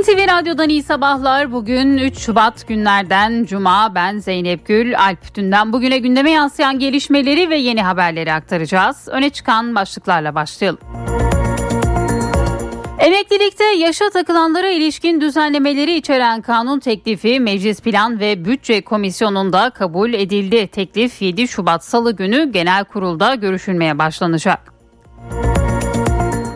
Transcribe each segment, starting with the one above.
NTV Radyo'dan iyi sabahlar. Bugün 3 Şubat günlerden Cuma. Ben Zeynep Gül. Alp Dünden bugüne gündeme yansıyan gelişmeleri ve yeni haberleri aktaracağız. Öne çıkan başlıklarla başlayalım. Emeklilikte yaşa takılanlara ilişkin düzenlemeleri içeren kanun teklifi Meclis Plan ve Bütçe Komisyonu'nda kabul edildi. Teklif 7 Şubat Salı günü genel kurulda görüşülmeye başlanacak.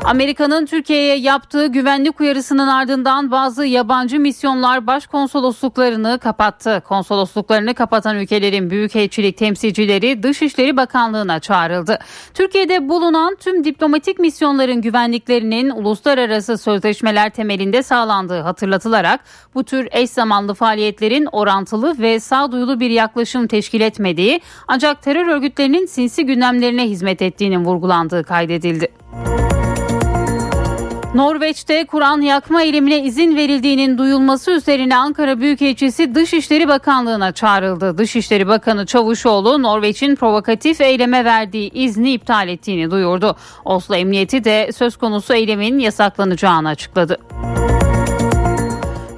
Amerika'nın Türkiye'ye yaptığı güvenlik uyarısının ardından bazı yabancı misyonlar başkonsolosluklarını kapattı. Konsolosluklarını kapatan ülkelerin büyükelçilik temsilcileri Dışişleri Bakanlığı'na çağrıldı. Türkiye'de bulunan tüm diplomatik misyonların güvenliklerinin uluslararası sözleşmeler temelinde sağlandığı hatırlatılarak bu tür eş zamanlı faaliyetlerin orantılı ve sağduyulu bir yaklaşım teşkil etmediği ancak terör örgütlerinin sinsi gündemlerine hizmet ettiğinin vurgulandığı kaydedildi. Norveç'te Kur'an yakma eylemine izin verildiğinin duyulması üzerine Ankara Büyükelçisi Dışişleri Bakanlığı'na çağrıldı. Dışişleri Bakanı Çavuşoğlu Norveç'in provokatif eyleme verdiği izni iptal ettiğini duyurdu. Oslo Emniyeti de söz konusu eylemin yasaklanacağını açıkladı.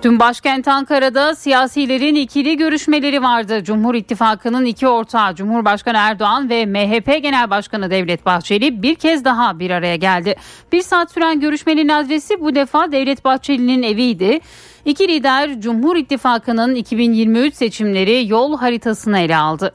Dün başkent Ankara'da siyasilerin ikili görüşmeleri vardı. Cumhur İttifakı'nın iki ortağı Cumhurbaşkanı Erdoğan ve MHP Genel Başkanı Devlet Bahçeli bir kez daha bir araya geldi. Bir saat süren görüşmenin adresi bu defa Devlet Bahçeli'nin eviydi. İki lider Cumhur İttifakı'nın 2023 seçimleri yol haritasını ele aldı.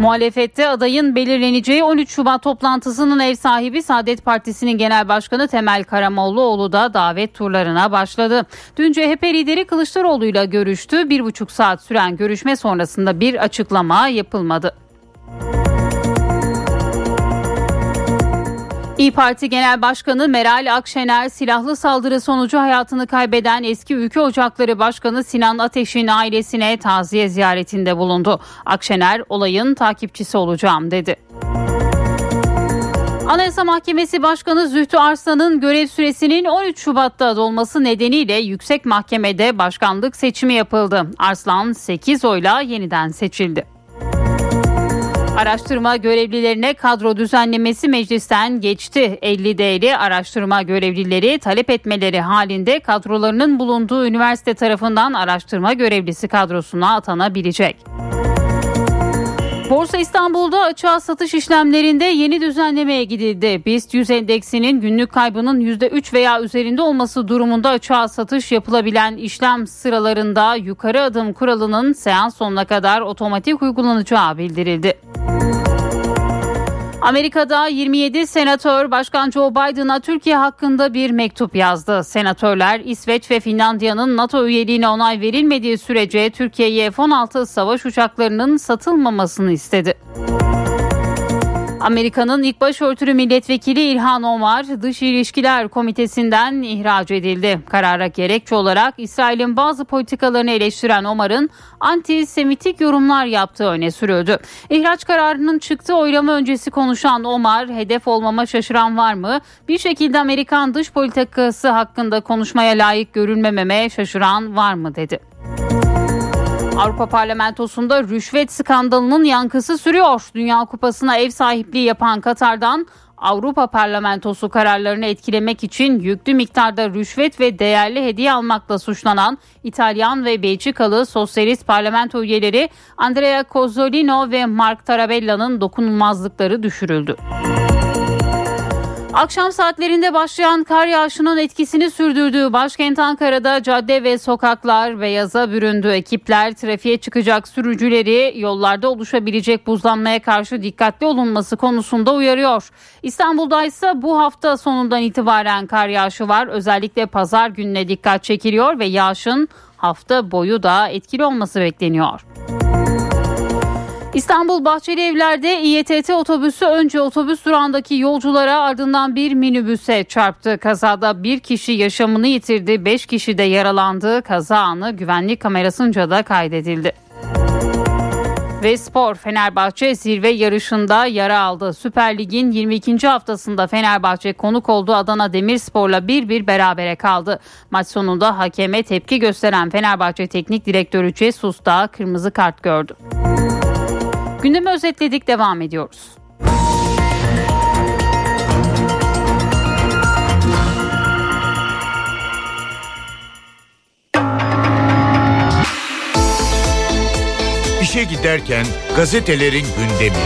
Muhalefette adayın belirleneceği 13 Şubat toplantısının ev sahibi Saadet Partisi'nin genel başkanı Temel Karamollaoğlu da davet turlarına başladı. Dün CHP lideri Kılıçdaroğlu ile görüştü. Bir buçuk saat süren görüşme sonrasında bir açıklama yapılmadı. İyi Parti Genel Başkanı Meral Akşener silahlı saldırı sonucu hayatını kaybeden eski Ülke Ocakları Başkanı Sinan Ateş'in ailesine taziye ziyaretinde bulundu. Akşener olayın takipçisi olacağım dedi. Anayasa Mahkemesi Başkanı Zühtü Arslan'ın görev süresinin 13 Şubat'ta dolması nedeniyle yüksek mahkemede başkanlık seçimi yapıldı. Arslan 8 oyla yeniden seçildi. Araştırma görevlilerine kadro düzenlemesi meclisten geçti. 50 değerli araştırma görevlileri talep etmeleri halinde kadrolarının bulunduğu üniversite tarafından araştırma görevlisi kadrosuna atanabilecek. Borsa İstanbul'da açığa satış işlemlerinde yeni düzenlemeye gidildi. BIST 100 endeksinin günlük kaybının %3 veya üzerinde olması durumunda açığa satış yapılabilen işlem sıralarında yukarı adım kuralının seans sonuna kadar otomatik uygulanacağı bildirildi. Amerika'da 27 senatör Başkan Joe Biden'a Türkiye hakkında bir mektup yazdı. Senatörler İsveç ve Finlandiya'nın NATO üyeliğine onay verilmediği sürece Türkiye'ye F-16 savaş uçaklarının satılmamasını istedi. Amerika'nın ilk başörtülü milletvekili İlhan Omar Dış İlişkiler Komitesi'nden ihraç edildi. Karara gerekçe olarak İsrail'in bazı politikalarını eleştiren Omar'ın antisemitik yorumlar yaptığı öne sürüldü. İhraç kararının çıktığı oylama öncesi konuşan Omar, hedef olmama şaşıran var mı? Bir şekilde Amerikan dış politikası hakkında konuşmaya layık görülmememe şaşıran var mı dedi. Avrupa Parlamentosu'nda rüşvet skandalının yankısı sürüyor. Dünya Kupası'na ev sahipliği yapan Katar'dan Avrupa Parlamentosu kararlarını etkilemek için yüklü miktarda rüşvet ve değerli hediye almakla suçlanan İtalyan ve Belçikalı sosyalist parlamento üyeleri Andrea Cozzolino ve Mark Tarabella'nın dokunulmazlıkları düşürüldü. Akşam saatlerinde başlayan kar yağışının etkisini sürdürdüğü başkent Ankara'da cadde ve sokaklar beyaza büründü. Ekipler trafiğe çıkacak sürücüleri yollarda oluşabilecek buzlanmaya karşı dikkatli olunması konusunda uyarıyor. İstanbul'da ise bu hafta sonundan itibaren kar yağışı var. Özellikle pazar gününe dikkat çekiliyor ve yağışın hafta boyu da etkili olması bekleniyor. İstanbul Bahçeli Evler'de İETT otobüsü önce otobüs durağındaki yolculara ardından bir minibüse çarptı. Kazada bir kişi yaşamını yitirdi, beş kişi de yaralandı. Kaza anı güvenlik kamerasınca da kaydedildi. Ve spor Fenerbahçe zirve yarışında yara aldı. Süper Lig'in 22. haftasında Fenerbahçe konuk olduğu Adana Demirspor'la 1-1 berabere kaldı. Maç sonunda hakeme tepki gösteren Fenerbahçe Teknik Direktörü Cesus da kırmızı kart gördü. Gündemi özetledik devam ediyoruz. İşe giderken gazetelerin gündemi.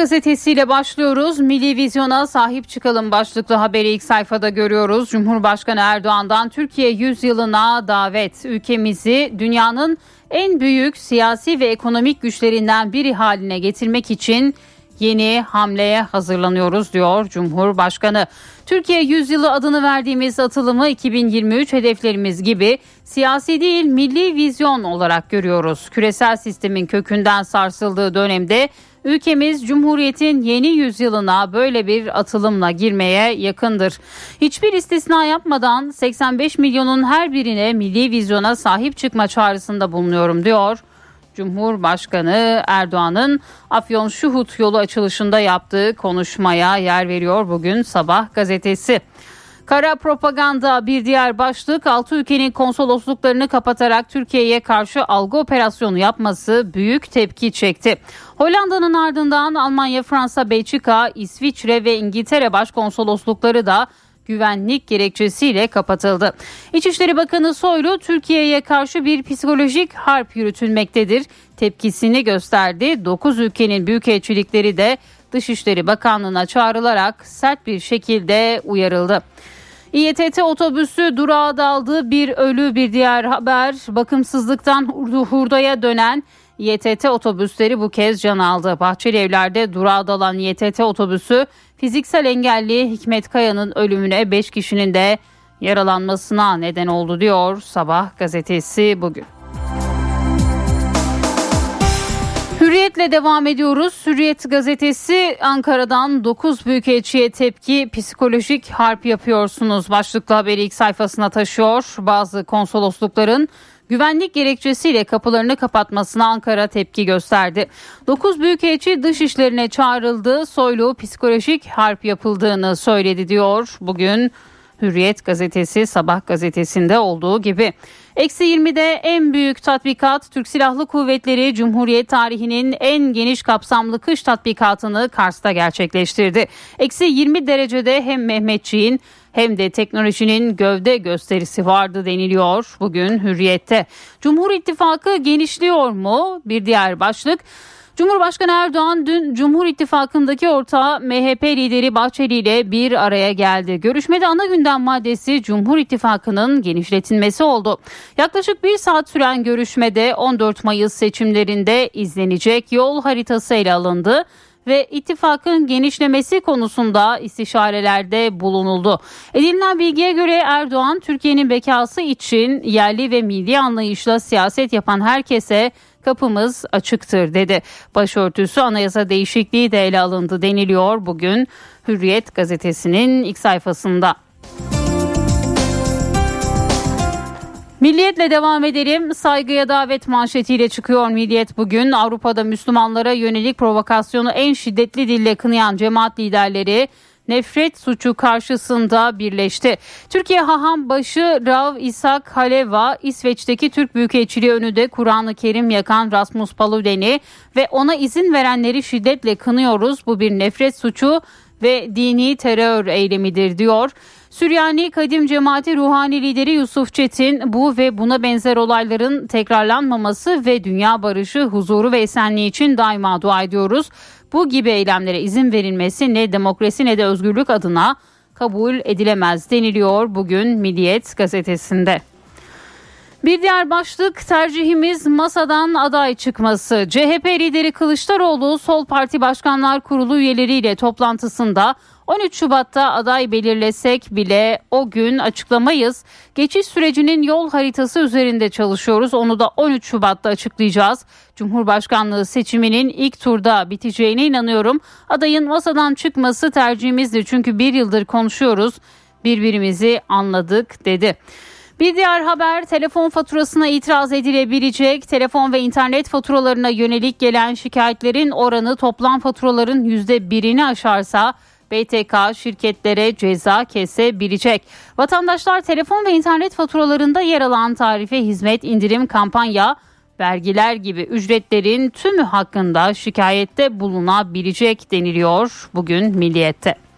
Gazetesiyle başlıyoruz. Milli vizyona sahip çıkalım başlıklı haberi ilk sayfada görüyoruz. Cumhurbaşkanı Erdoğan'dan Türkiye 100 yılına davet. Ülkemizi dünyanın en büyük siyasi ve ekonomik güçlerinden biri haline getirmek için yeni hamleye hazırlanıyoruz diyor Cumhurbaşkanı. Türkiye yüzyılı adını verdiğimiz atılımı 2023 hedeflerimiz gibi siyasi değil milli vizyon olarak görüyoruz. Küresel sistemin kökünden sarsıldığı dönemde Ülkemiz Cumhuriyet'in yeni yüzyılına böyle bir atılımla girmeye yakındır. Hiçbir istisna yapmadan 85 milyonun her birine milli vizyona sahip çıkma çağrısında bulunuyorum diyor. Cumhurbaşkanı Erdoğan'ın Afyon Şuhut yolu açılışında yaptığı konuşmaya yer veriyor bugün Sabah gazetesi. Kara propaganda bir diğer başlık 6 ülkenin konsolosluklarını kapatarak Türkiye'ye karşı algı operasyonu yapması büyük tepki çekti. Hollanda'nın ardından Almanya, Fransa, Belçika, İsviçre ve İngiltere başkonsoloslukları da güvenlik gerekçesiyle kapatıldı. İçişleri Bakanı Soylu Türkiye'ye karşı bir psikolojik harp yürütülmektedir. Tepkisini gösterdi. 9 ülkenin büyükelçilikleri de Dışişleri Bakanlığı'na çağrılarak sert bir şekilde uyarıldı. İETT otobüsü durağa daldı. Bir ölü bir diğer haber bakımsızlıktan hurdaya dönen İETT otobüsleri bu kez can aldı. Bahçeli evlerde durağa dalan İETT otobüsü fiziksel engelli Hikmet Kaya'nın ölümüne 5 kişinin de yaralanmasına neden oldu diyor Sabah gazetesi bugün. Hürriyetle devam ediyoruz. Hürriyet gazetesi Ankara'dan 9 büyükelçiye tepki psikolojik harp yapıyorsunuz. Başlıklı haberi ilk sayfasına taşıyor. Bazı konsoloslukların güvenlik gerekçesiyle kapılarını kapatmasına Ankara tepki gösterdi. 9 büyükelçi dış işlerine çağrıldı. Soylu psikolojik harp yapıldığını söyledi diyor. Bugün Hürriyet gazetesi Sabah gazetesinde olduğu gibi. Eksi 20'de en büyük tatbikat Türk Silahlı Kuvvetleri Cumhuriyet tarihinin en geniş kapsamlı kış tatbikatını Kars'ta gerçekleştirdi. Eksi 20 derecede hem Mehmetçiğin hem de teknolojinin gövde gösterisi vardı deniliyor bugün Hürriyet'te. Cumhur İttifakı genişliyor mu? Bir diğer başlık. Cumhurbaşkanı Erdoğan dün Cumhur İttifakı'ndaki ortağı MHP lideri Bahçeli ile bir araya geldi. Görüşmede ana gündem maddesi Cumhur İttifakı'nın genişletilmesi oldu. Yaklaşık bir saat süren görüşmede 14 Mayıs seçimlerinde izlenecek yol haritası ele alındı ve ittifakın genişlemesi konusunda istişarelerde bulunuldu. Edinilen bilgiye göre Erdoğan Türkiye'nin bekası için yerli ve milli anlayışla siyaset yapan herkese kapımız açıktır dedi. Başörtüsü anayasa değişikliği de ele alındı deniliyor bugün Hürriyet gazetesinin ilk sayfasında. Milliyetle devam edelim. Saygıya davet manşetiyle çıkıyor Milliyet bugün. Avrupa'da Müslümanlara yönelik provokasyonu en şiddetli dille kınayan cemaat liderleri nefret suçu karşısında birleşti. Türkiye Haham başı Rav İshak Haleva İsveç'teki Türk Büyükelçiliği önünde Kur'an-ı Kerim yakan Rasmus Paludan'i ve ona izin verenleri şiddetle kınıyoruz. Bu bir nefret suçu ve dini terör eylemidir diyor. Süryani Kadim Cemaati Ruhani lideri Yusuf Çetin bu ve buna benzer olayların tekrarlanmaması ve dünya barışı, huzuru ve esenliği için daima dua ediyoruz. Bu gibi eylemlere izin verilmesi ne demokrasi ne de özgürlük adına kabul edilemez deniliyor bugün Milliyet gazetesinde. Bir diğer başlık tercihimiz masadan aday çıkması. CHP lideri Kılıçdaroğlu Sol Parti Başkanlar Kurulu üyeleriyle toplantısında 13 Şubat'ta aday belirlesek bile o gün açıklamayız. Geçiş sürecinin yol haritası üzerinde çalışıyoruz. Onu da 13 Şubat'ta açıklayacağız. Cumhurbaşkanlığı seçiminin ilk turda biteceğine inanıyorum. Adayın masadan çıkması tercihimizdir. Çünkü bir yıldır konuşuyoruz. Birbirimizi anladık dedi. Bir diğer haber telefon faturasına itiraz edilebilecek. Telefon ve internet faturalarına yönelik gelen şikayetlerin oranı toplam faturaların %1'ini aşarsa BTK şirketlere ceza kesebilecek. Vatandaşlar telefon ve internet faturalarında yer alan tarife hizmet indirim kampanya vergiler gibi ücretlerin tümü hakkında şikayette bulunabilecek deniliyor bugün Milliyet'te.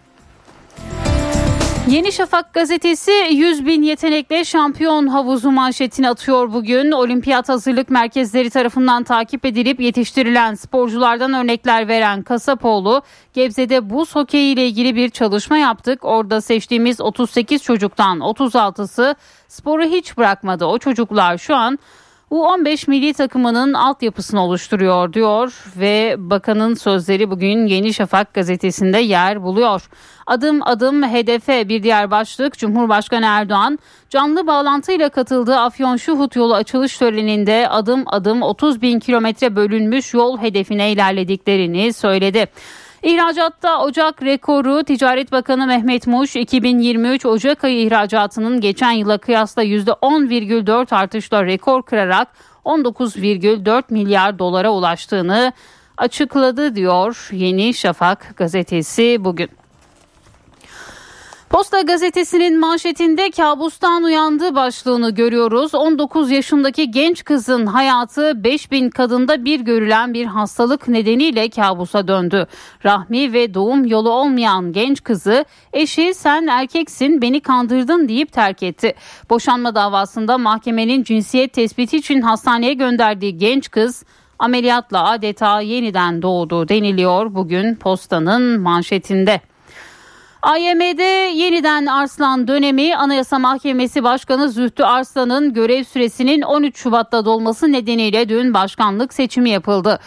Yeni Şafak gazetesi 100 bin yetenekle şampiyon havuzu manşetini atıyor bugün. Olimpiyat hazırlık merkezleri tarafından takip edilip yetiştirilen sporculardan örnekler veren Kasapoğlu, Gebze'de buz hokeyi ile ilgili bir çalışma yaptık. Orada seçtiğimiz 38 çocuktan 36'sı sporu hiç bırakmadı. O çocuklar şu an U15 milli takımının altyapısını oluşturuyor diyor ve bakanın sözleri bugün Yeni Şafak gazetesinde yer buluyor. Adım adım hedefe bir diğer başlık Cumhurbaşkanı Erdoğan canlı bağlantıyla katıldığı Afyon Şuhut yolu açılış töreninde adım adım 30 bin kilometre bölünmüş yol hedefine ilerlediklerini söyledi. İhracatta Ocak rekoru Ticaret Bakanı Mehmet Muş 2023 Ocak ayı ihracatının geçen yıla kıyasla %10,4 artışla rekor kırarak 19,4 milyar dolara ulaştığını açıkladı diyor Yeni Şafak gazetesi bugün. Posta gazetesinin manşetinde kabustan uyandı başlığını görüyoruz. 19 yaşındaki genç kızın hayatı 5000 kadında bir görülen bir hastalık nedeniyle kabusa döndü. Rahmi ve doğum yolu olmayan genç kızı eşi sen erkeksin beni kandırdın deyip terk etti. Boşanma davasında mahkemenin cinsiyet tespiti için hastaneye gönderdiği genç kız ameliyatla adeta yeniden doğdu deniliyor bugün postanın manşetinde. AYM'de yeniden Arslan dönemi Anayasa Mahkemesi Başkanı Zühtü Arslan'ın görev süresinin 13 Şubat'ta dolması nedeniyle dün başkanlık seçimi yapıldı.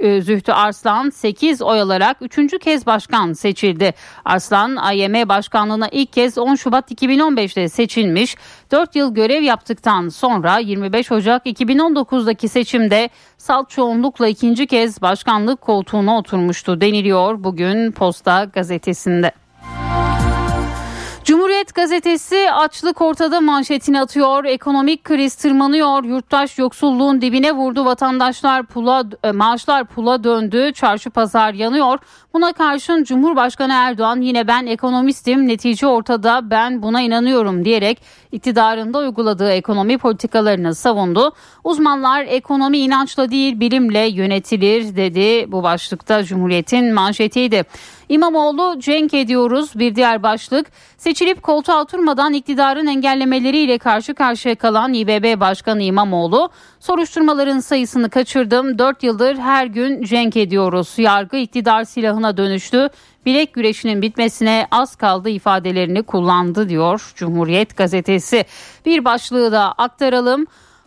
E, Zühtü Arslan 8 oy alarak 3. kez başkan seçildi. Arslan AYM başkanlığına ilk kez 10 Şubat 2015'te seçilmiş. 4 yıl görev yaptıktan sonra 25 Ocak 2019'daki seçimde salt çoğunlukla ikinci kez başkanlık koltuğuna oturmuştu deniliyor bugün Posta gazetesinde. Cumhuriyet gazetesi açlık ortada manşetini atıyor. Ekonomik kriz tırmanıyor. Yurttaş yoksulluğun dibine vurdu. Vatandaşlar pula e, maaşlar pula döndü. Çarşı pazar yanıyor. Buna karşın Cumhurbaşkanı Erdoğan yine ben ekonomistim netice ortada ben buna inanıyorum diyerek iktidarında uyguladığı ekonomi politikalarını savundu. Uzmanlar ekonomi inançla değil bilimle yönetilir dedi. Bu başlıkta Cumhuriyet'in manşetiydi. İmamoğlu cenk ediyoruz bir diğer başlık. Seçilip koltuğa oturmadan iktidarın engellemeleriyle karşı karşıya kalan İBB Başkanı İmamoğlu soruşturmaların sayısını kaçırdım. 4 yıldır her gün cenk ediyoruz. Yargı iktidar silahına dönüştü. Bilek güreşinin bitmesine az kaldı ifadelerini kullandı diyor Cumhuriyet gazetesi. Bir başlığı da aktaralım.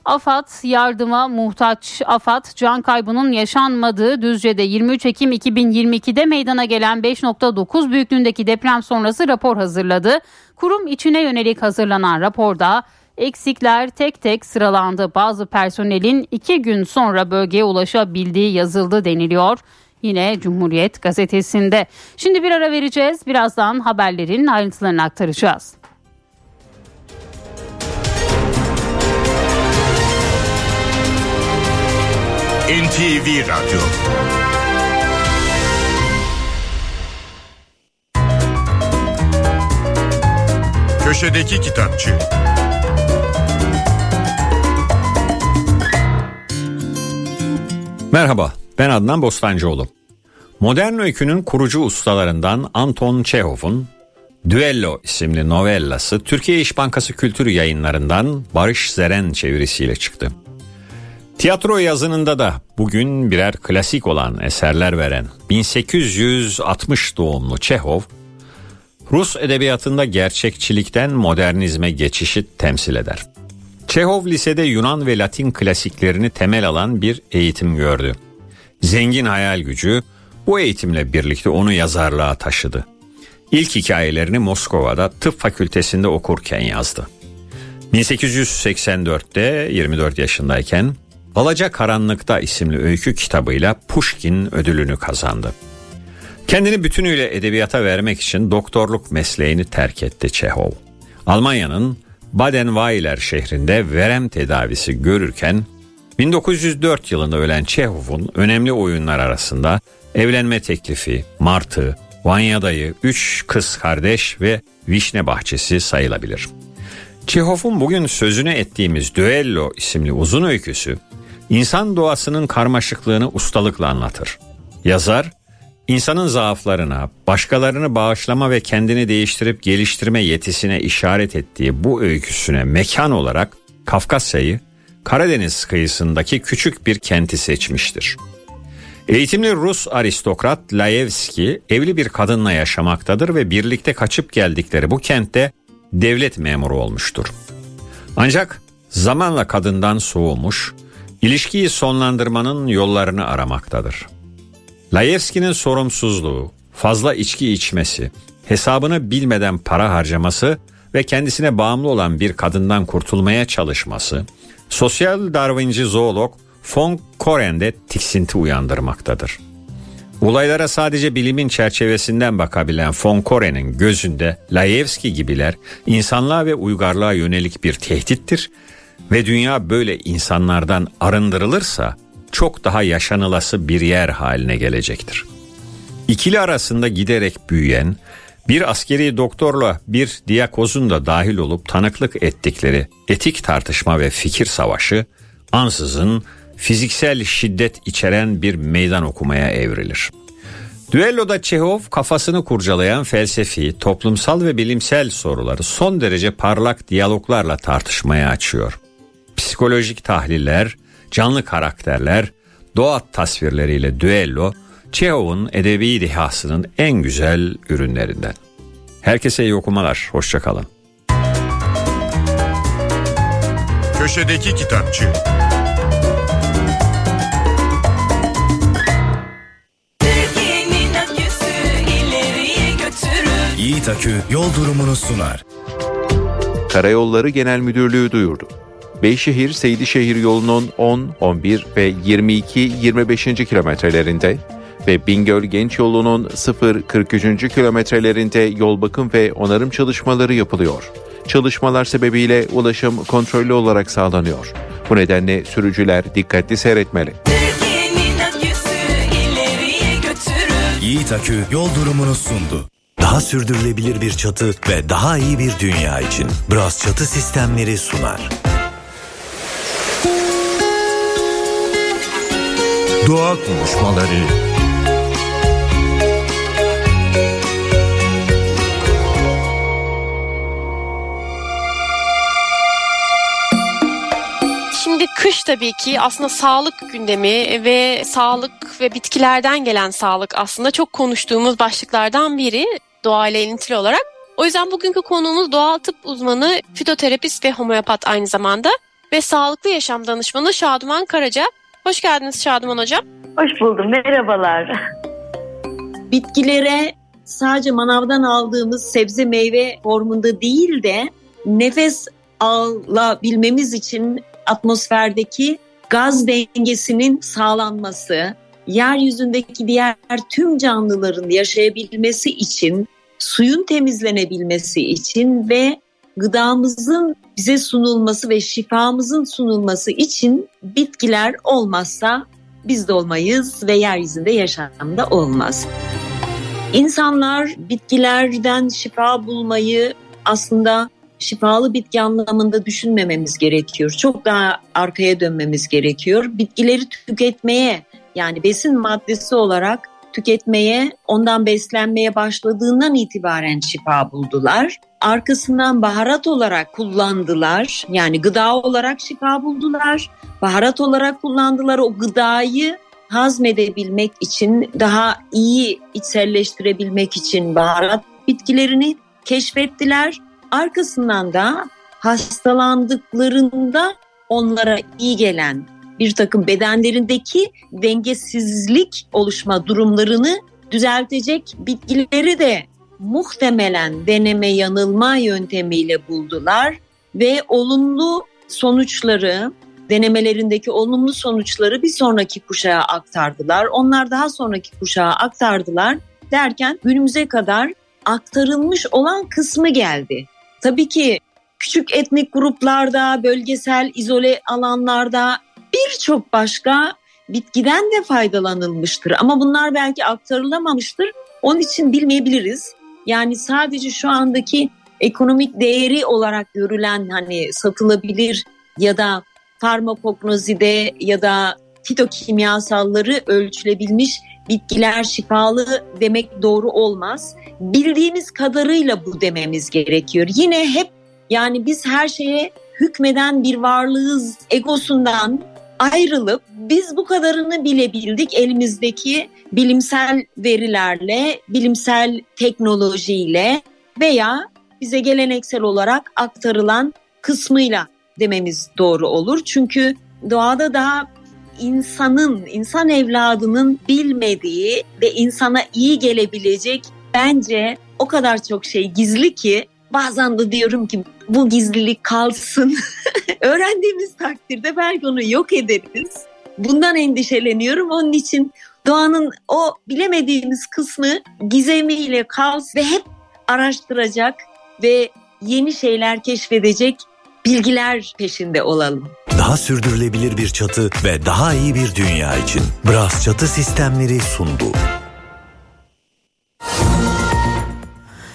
AFAD yardıma muhtaç AFAD can kaybının yaşanmadığı Düzce'de 23 Ekim 2022'de meydana gelen 5.9 büyüklüğündeki deprem sonrası rapor hazırladı. Kurum içine yönelik hazırlanan raporda eksikler tek tek sıralandı. Bazı personelin iki gün sonra bölgeye ulaşabildiği yazıldı deniliyor. Yine Cumhuriyet gazetesinde. Şimdi bir ara vereceğiz. Birazdan haberlerin ayrıntılarını aktaracağız. NTV Radyo Köşedeki Kitapçı Merhaba, ben Adnan Bostancıoğlu. Modern öykünün kurucu ustalarından Anton Çehov'un Duello isimli novellası Türkiye İş Bankası Kültür Yayınlarından Barış Zeren çevirisiyle çıktı. Tiyatro yazınında da bugün birer klasik olan eserler veren 1860 doğumlu Çehov, Rus edebiyatında gerçekçilikten modernizme geçişi temsil eder. Çehov lisede Yunan ve Latin klasiklerini temel alan bir eğitim gördü. Zengin hayal gücü bu eğitimle birlikte onu yazarlığa taşıdı. İlk hikayelerini Moskova'da tıp fakültesinde okurken yazdı. 1884'te 24 yaşındayken Alaca Karanlıkta isimli öykü kitabıyla Pushkin ödülünü kazandı. Kendini bütünüyle edebiyata vermek için doktorluk mesleğini terk etti Çehov. Almanya'nın Baden-Weiler şehrinde verem tedavisi görürken 1904 yılında ölen Çehov'un önemli oyunlar arasında evlenme teklifi, Martı, Vanya'dayı, Üç Kız Kardeş ve Vişne Bahçesi sayılabilir. Çehov'un bugün sözüne ettiğimiz Düello isimli uzun öyküsü İnsan doğasının karmaşıklığını ustalıkla anlatır. Yazar, insanın zaaflarına, başkalarını bağışlama ve kendini değiştirip geliştirme yetisine işaret ettiği bu öyküsüne mekan olarak Kafkasya'yı Karadeniz kıyısındaki küçük bir kenti seçmiştir. Eğitimli Rus aristokrat Laevski evli bir kadınla yaşamaktadır ve birlikte kaçıp geldikleri bu kentte devlet memuru olmuştur. Ancak zamanla kadından soğumuş, ilişkiyi sonlandırmanın yollarını aramaktadır. Laevski'nin sorumsuzluğu, fazla içki içmesi, hesabını bilmeden para harcaması ve kendisine bağımlı olan bir kadından kurtulmaya çalışması, sosyal darwinci zoolog von Koren'de tiksinti uyandırmaktadır. Olaylara sadece bilimin çerçevesinden bakabilen von Koren'in gözünde Laevski gibiler insanlığa ve uygarlığa yönelik bir tehdittir ve dünya böyle insanlardan arındırılırsa çok daha yaşanılası bir yer haline gelecektir. İkili arasında giderek büyüyen bir askeri doktorla bir diyakozun da dahil olup tanıklık ettikleri etik tartışma ve fikir savaşı ansızın fiziksel şiddet içeren bir meydan okumaya evrilir. Düelloda Çehov kafasını kurcalayan felsefi, toplumsal ve bilimsel soruları son derece parlak diyaloglarla tartışmaya açıyor. Psikolojik tahliller, canlı karakterler, doğa tasvirleriyle düello, Çehov'un edebi dehasının en güzel ürünlerinden. Herkese iyi okumalar, hoşçakalın. Köşedeki Kitapçı Yiğit Akü yol durumunu sunar. Karayolları Genel Müdürlüğü duyurdu. Beyşehir Seydişehir yolunun 10, 11 ve 22, 25. kilometrelerinde ve Bingöl Genç yolunun 0-43. kilometrelerinde yol bakım ve onarım çalışmaları yapılıyor. Çalışmalar sebebiyle ulaşım kontrollü olarak sağlanıyor. Bu nedenle sürücüler dikkatli seyretmeli. Yiğit Akü yol durumunu sundu. Daha sürdürülebilir bir çatı ve daha iyi bir dünya için Bras Çatı Sistemleri sunar. Doğa konuşmaları Şimdi kış tabii ki aslında sağlık gündemi ve sağlık ve bitkilerden gelen sağlık aslında çok konuştuğumuz başlıklardan biri doğayla ilintili olarak. O yüzden bugünkü konuğumuz doğal tıp uzmanı, fitoterapist ve homeopat aynı zamanda ve sağlıklı yaşam danışmanı Şaduman Karaca. Hoş geldiniz Şaduman Hocam. Hoş buldum, merhabalar. Bitkilere sadece manavdan aldığımız sebze meyve formunda değil de nefes alabilmemiz için atmosferdeki gaz dengesinin sağlanması, yeryüzündeki diğer tüm canlıların yaşayabilmesi için, suyun temizlenebilmesi için ve gıdamızın bize sunulması ve şifamızın sunulması için bitkiler olmazsa biz de olmayız ve yeryüzünde yaşamda olmaz. İnsanlar bitkilerden şifa bulmayı aslında şifalı bitki anlamında düşünmememiz gerekiyor. Çok daha arkaya dönmemiz gerekiyor. Bitkileri tüketmeye yani besin maddesi olarak tüketmeye, ondan beslenmeye başladığından itibaren şifa buldular. Arkasından baharat olarak kullandılar. Yani gıda olarak şifa buldular. Baharat olarak kullandılar. O gıdayı hazmedebilmek için, daha iyi içselleştirebilmek için baharat bitkilerini keşfettiler. Arkasından da hastalandıklarında onlara iyi gelen bir takım bedenlerindeki dengesizlik oluşma durumlarını düzeltecek bitkileri de muhtemelen deneme yanılma yöntemiyle buldular ve olumlu sonuçları denemelerindeki olumlu sonuçları bir sonraki kuşağa aktardılar. Onlar daha sonraki kuşağa aktardılar derken günümüze kadar aktarılmış olan kısmı geldi. Tabii ki küçük etnik gruplarda, bölgesel izole alanlarda birçok başka bitkiden de faydalanılmıştır. Ama bunlar belki aktarılamamıştır. Onun için bilmeyebiliriz. Yani sadece şu andaki ekonomik değeri olarak görülen hani satılabilir ya da farmakognozide ya da fitokimyasalları ölçülebilmiş bitkiler şifalı demek doğru olmaz. Bildiğimiz kadarıyla bu dememiz gerekiyor. Yine hep yani biz her şeye hükmeden bir varlığız egosundan ayrılıp biz bu kadarını bilebildik elimizdeki bilimsel verilerle, bilimsel teknolojiyle veya bize geleneksel olarak aktarılan kısmıyla dememiz doğru olur. Çünkü doğada daha insanın, insan evladının bilmediği ve insana iyi gelebilecek bence o kadar çok şey gizli ki bazen de diyorum ki bu gizlilik kalsın. Öğrendiğimiz takdirde belki onu yok ederiz. Bundan endişeleniyorum. Onun için doğanın o bilemediğimiz kısmı gizemiyle kalsın ve hep araştıracak ve yeni şeyler keşfedecek bilgiler peşinde olalım. Daha sürdürülebilir bir çatı ve daha iyi bir dünya için Bras Çatı Sistemleri sundu.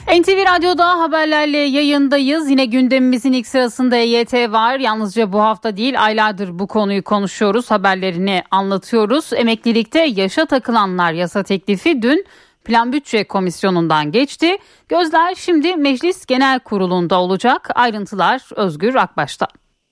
NTV Radyo'da haberlerle yayındayız. Yine gündemimizin ilk sırasında EYT var. Yalnızca bu hafta değil aylardır bu konuyu konuşuyoruz. Haberlerini anlatıyoruz. Emeklilikte yaşa takılanlar yasa teklifi dün Plan Bütçe Komisyonu'ndan geçti. Gözler şimdi Meclis Genel Kurulu'nda olacak. Ayrıntılar Özgür Akbaş'ta.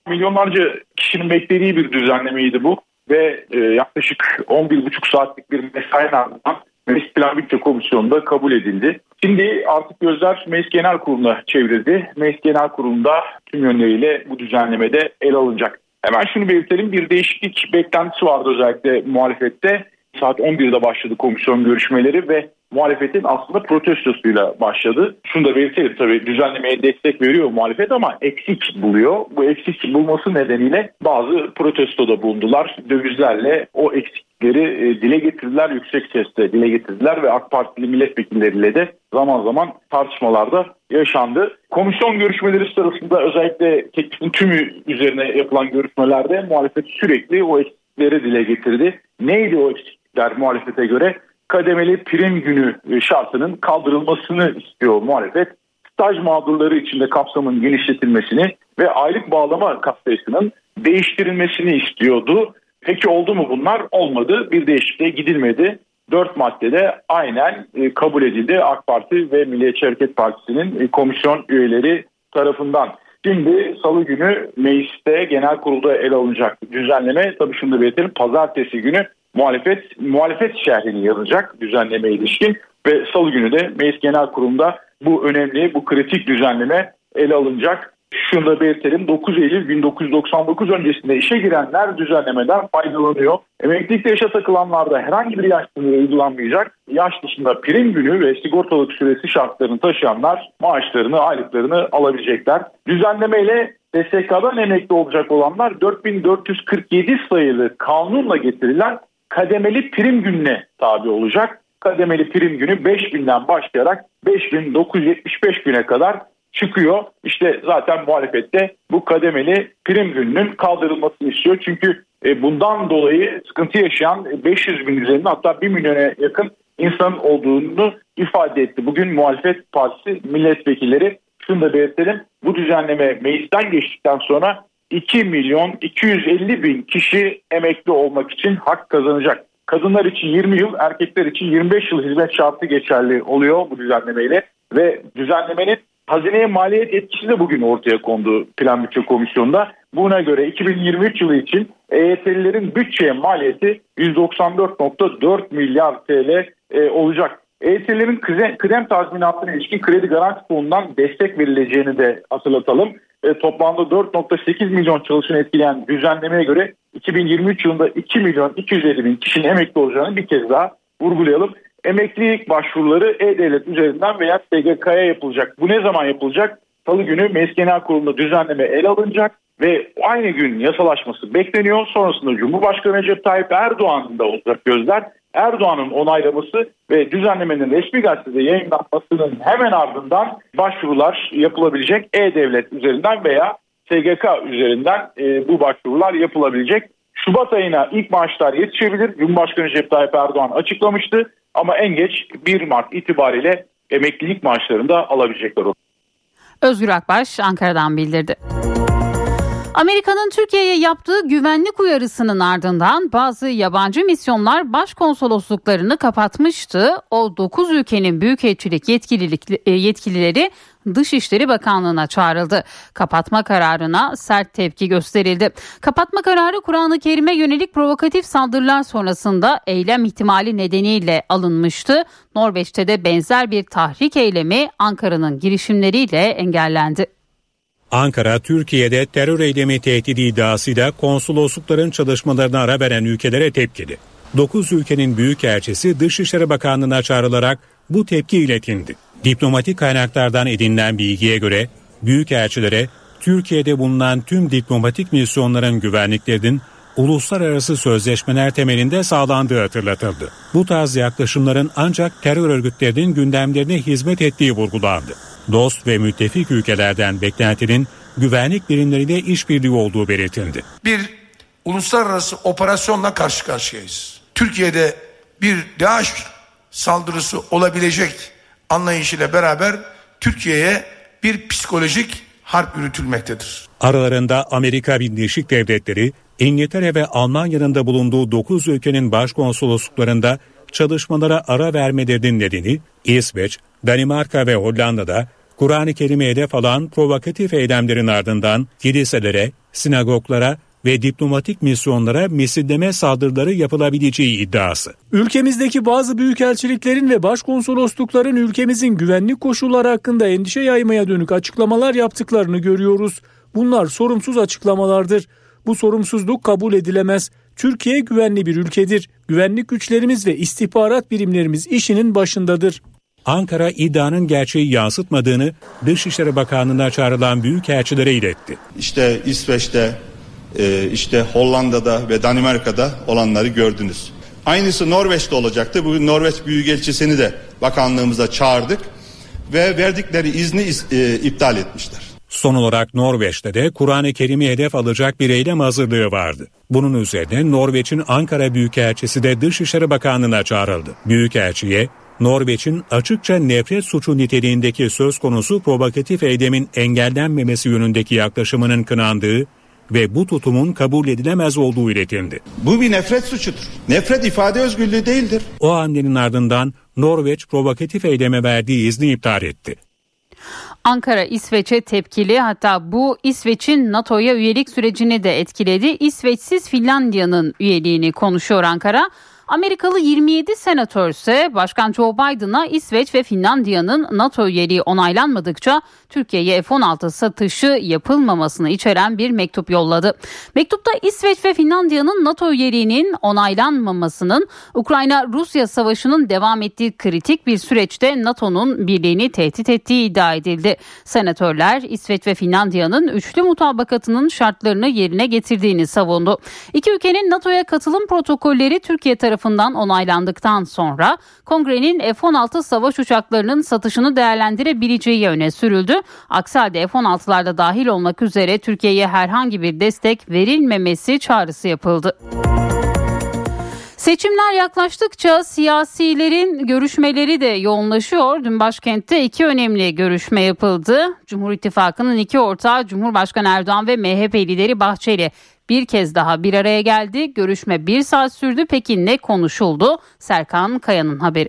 Milyonlarca kişinin beklediği bir düzenlemeydi bu ve e, yaklaşık 11,5 saatlik bir mesai ardından Meclis Plan Bütçe Komisyonu'nda kabul edildi. Şimdi artık gözler Meclis Genel Kurulu'na çevrildi. Meclis Genel Kurulu'nda tüm yönleriyle bu düzenlemede el alınacak. Hemen şunu belirtelim bir değişiklik beklentisi vardı özellikle muhalefette. Saat 11'de başladı komisyon görüşmeleri ve muhalefetin aslında protestosuyla başladı. Şunu da belirtelim tabii düzenlemeye destek veriyor muhalefet ama eksik buluyor. Bu eksik bulması nedeniyle bazı protestoda bulundular. Dövizlerle o eksikleri e, dile getirdiler, yüksek sesle dile getirdiler ve AK Partili milletvekilleriyle de zaman zaman tartışmalarda yaşandı. Komisyon görüşmeleri sırasında özellikle teklifin tümü üzerine yapılan görüşmelerde muhalefet sürekli o eksikleri dile getirdi. Neydi o eksikler muhalefete göre? Kademeli prim günü e, şartının kaldırılmasını istiyor muhalefet. Staj mağdurları içinde kapsamın genişletilmesini ve aylık bağlama kapsayısının değiştirilmesini istiyordu. Peki oldu mu bunlar? Olmadı. Bir değişikliğe gidilmedi. Dört maddede aynen e, kabul edildi AK Parti ve Milliyetçi Hareket Partisi'nin e, komisyon üyeleri tarafından. Şimdi salı günü mecliste genel kurulda ele alınacak düzenleme tabii şunu da belirtelim pazartesi günü muhalefet muhalefet şerhini yazacak düzenleme ilişkin ve salı günü de Meclis Genel Kurulu'nda bu önemli, bu kritik düzenleme ele alınacak. Şunu da belirtelim 9 Eylül 1999 öncesinde işe girenler düzenlemeden faydalanıyor. Emeklilikte yaşa takılanlarda herhangi bir yaş sınırı uygulanmayacak. Yaş dışında prim günü ve sigortalık süresi şartlarını taşıyanlar maaşlarını, aylıklarını alabilecekler. Düzenlemeyle SSK'dan emekli olacak olanlar 4447 sayılı kanunla getirilen kademeli prim gününe tabi olacak. Kademeli prim günü 5000'den başlayarak 5975 güne kadar çıkıyor. İşte zaten muhalefette bu kademeli prim gününün kaldırılmasını istiyor. Çünkü e, bundan dolayı sıkıntı yaşayan 500 bin üzerinde hatta 1 milyona yakın insan olduğunu ifade etti. Bugün muhalefet partisi milletvekilleri şunu da belirtelim. Bu düzenleme meclisten geçtikten sonra 2 milyon 250 bin kişi emekli olmak için hak kazanacak. Kadınlar için 20 yıl, erkekler için 25 yıl hizmet şartı geçerli oluyor bu düzenlemeyle ve düzenlemenin hazineye maliyet etkisi de bugün ortaya kondu Plan Bütçe Komisyonu'nda. Buna göre 2023 yılı için EYT'lilerin bütçeye maliyeti 194.4 milyar TL e, olacak. EYT'lilerin kıdem tazminatına ilişkin kredi garanti fonundan destek verileceğini de hatırlatalım e, toplamda 4.8 milyon çalışanı etkileyen düzenlemeye göre 2023 yılında 2 milyon 250 bin kişinin emekli olacağını bir kez daha vurgulayalım. Emeklilik başvuruları E-Devlet üzerinden veya SGK'ya yapılacak. Bu ne zaman yapılacak? Salı günü Meclis Kurulu'nda düzenleme el alınacak ve aynı gün yasalaşması bekleniyor. Sonrasında Cumhurbaşkanı Recep Tayyip Erdoğan'ın da olacak gözler. Erdoğan'ın onaylaması ve düzenlemenin resmi gazetede yayınlanmasının hemen ardından başvurular yapılabilecek E-Devlet üzerinden veya SGK üzerinden e, bu başvurular yapılabilecek. Şubat ayına ilk maaşlar yetişebilir. Cumhurbaşkanı Recep Tayyip Erdoğan açıklamıştı ama en geç 1 Mart itibariyle emeklilik maaşlarını da alabilecekler. Özgür Akbaş Ankara'dan bildirdi. Amerika'nın Türkiye'ye yaptığı güvenlik uyarısının ardından bazı yabancı misyonlar başkonsolosluklarını kapatmıştı. O 9 ülkenin büyükelçilik e, yetkilileri Dışişleri Bakanlığı'na çağrıldı. Kapatma kararına sert tepki gösterildi. Kapatma kararı Kur'an-ı Kerim'e yönelik provokatif saldırılar sonrasında eylem ihtimali nedeniyle alınmıştı. Norveç'te de benzer bir tahrik eylemi Ankara'nın girişimleriyle engellendi. Ankara, Türkiye'de terör eylemi tehdidi iddiasıyla konsoloslukların çalışmalarına ara veren ülkelere tepkili. 9 ülkenin büyükelçisi Dışişleri Bakanlığı'na çağrılarak bu tepki iletildi. Diplomatik kaynaklardan edinilen bilgiye göre büyükelçilere Türkiye'de bulunan tüm diplomatik misyonların güvenliklerinin uluslararası sözleşmeler temelinde sağlandığı hatırlatıldı. Bu tarz yaklaşımların ancak terör örgütlerinin gündemlerine hizmet ettiği vurgulandı dost ve müttefik ülkelerden beklentinin güvenlik birimleriyle işbirliği olduğu belirtildi. Bir uluslararası operasyonla karşı karşıyayız. Türkiye'de bir DAEŞ saldırısı olabilecek anlayışıyla beraber Türkiye'ye bir psikolojik harp yürütülmektedir. Aralarında Amerika Birleşik Devletleri, İngiltere ve Almanya'nın da bulunduğu 9 ülkenin başkonsolosluklarında çalışmalara ara vermelerinin nedeni İsveç, Danimarka ve Hollanda'da Kur'an-ı Kerim'e hedef alan provokatif eylemlerin ardından kiliselere, sinagoglara ve diplomatik misyonlara misilleme saldırıları yapılabileceği iddiası. Ülkemizdeki bazı büyükelçiliklerin ve başkonsoloslukların ülkemizin güvenlik koşulları hakkında endişe yaymaya dönük açıklamalar yaptıklarını görüyoruz. Bunlar sorumsuz açıklamalardır. Bu sorumsuzluk kabul edilemez. Türkiye güvenli bir ülkedir. Güvenlik güçlerimiz ve istihbarat birimlerimiz işinin başındadır. Ankara iddianın gerçeği yansıtmadığını Dışişleri Bakanlığı'na çağrılan büyükelçilere iletti. İşte İsveç'te, e, işte Hollanda'da ve Danimarka'da olanları gördünüz. Aynısı Norveç'te olacaktı. Bugün Norveç Büyükelçisini de bakanlığımıza çağırdık ve verdikleri izni e, iptal etmişler. Son olarak Norveç'te de Kur'an-ı Kerim'i hedef alacak bir eylem hazırlığı vardı. Bunun üzerine Norveç'in Ankara Büyükelçisi de Dışişleri Bakanlığı'na çağrıldı. Büyükelçiye Norveç'in açıkça nefret suçu niteliğindeki söz konusu provokatif eylemin engellenmemesi yönündeki yaklaşımının kınandığı ve bu tutumun kabul edilemez olduğu iletildi. Bu bir nefret suçudur. Nefret ifade özgürlüğü değildir. O hamlenin ardından Norveç provokatif eyleme verdiği izni iptal etti. Ankara İsveç'e tepkili hatta bu İsveç'in NATO'ya üyelik sürecini de etkiledi. İsveçsiz Finlandiya'nın üyeliğini konuşuyor Ankara. Amerikalı 27 senatör ise Başkan Joe Biden'a İsveç ve Finlandiya'nın NATO üyeliği onaylanmadıkça Türkiye'ye F-16 satışı yapılmamasını içeren bir mektup yolladı. Mektupta İsveç ve Finlandiya'nın NATO üyeliğinin onaylanmamasının Ukrayna-Rusya savaşının devam ettiği kritik bir süreçte NATO'nun birliğini tehdit ettiği iddia edildi. Senatörler İsveç ve Finlandiya'nın üçlü mutabakatının şartlarını yerine getirdiğini savundu. İki ülkenin NATO'ya katılım protokolleri Türkiye tarafından tarafından onaylandıktan sonra kongrenin F-16 savaş uçaklarının satışını değerlendirebileceği öne sürüldü. Aksi halde F-16'larda dahil olmak üzere Türkiye'ye herhangi bir destek verilmemesi çağrısı yapıldı. Seçimler yaklaştıkça siyasilerin görüşmeleri de yoğunlaşıyor. Dün başkentte iki önemli görüşme yapıldı. Cumhur İttifakı'nın iki ortağı Cumhurbaşkanı Erdoğan ve MHP lideri Bahçeli bir kez daha bir araya geldi. Görüşme bir saat sürdü. Peki ne konuşuldu? Serkan Kaya'nın haberi.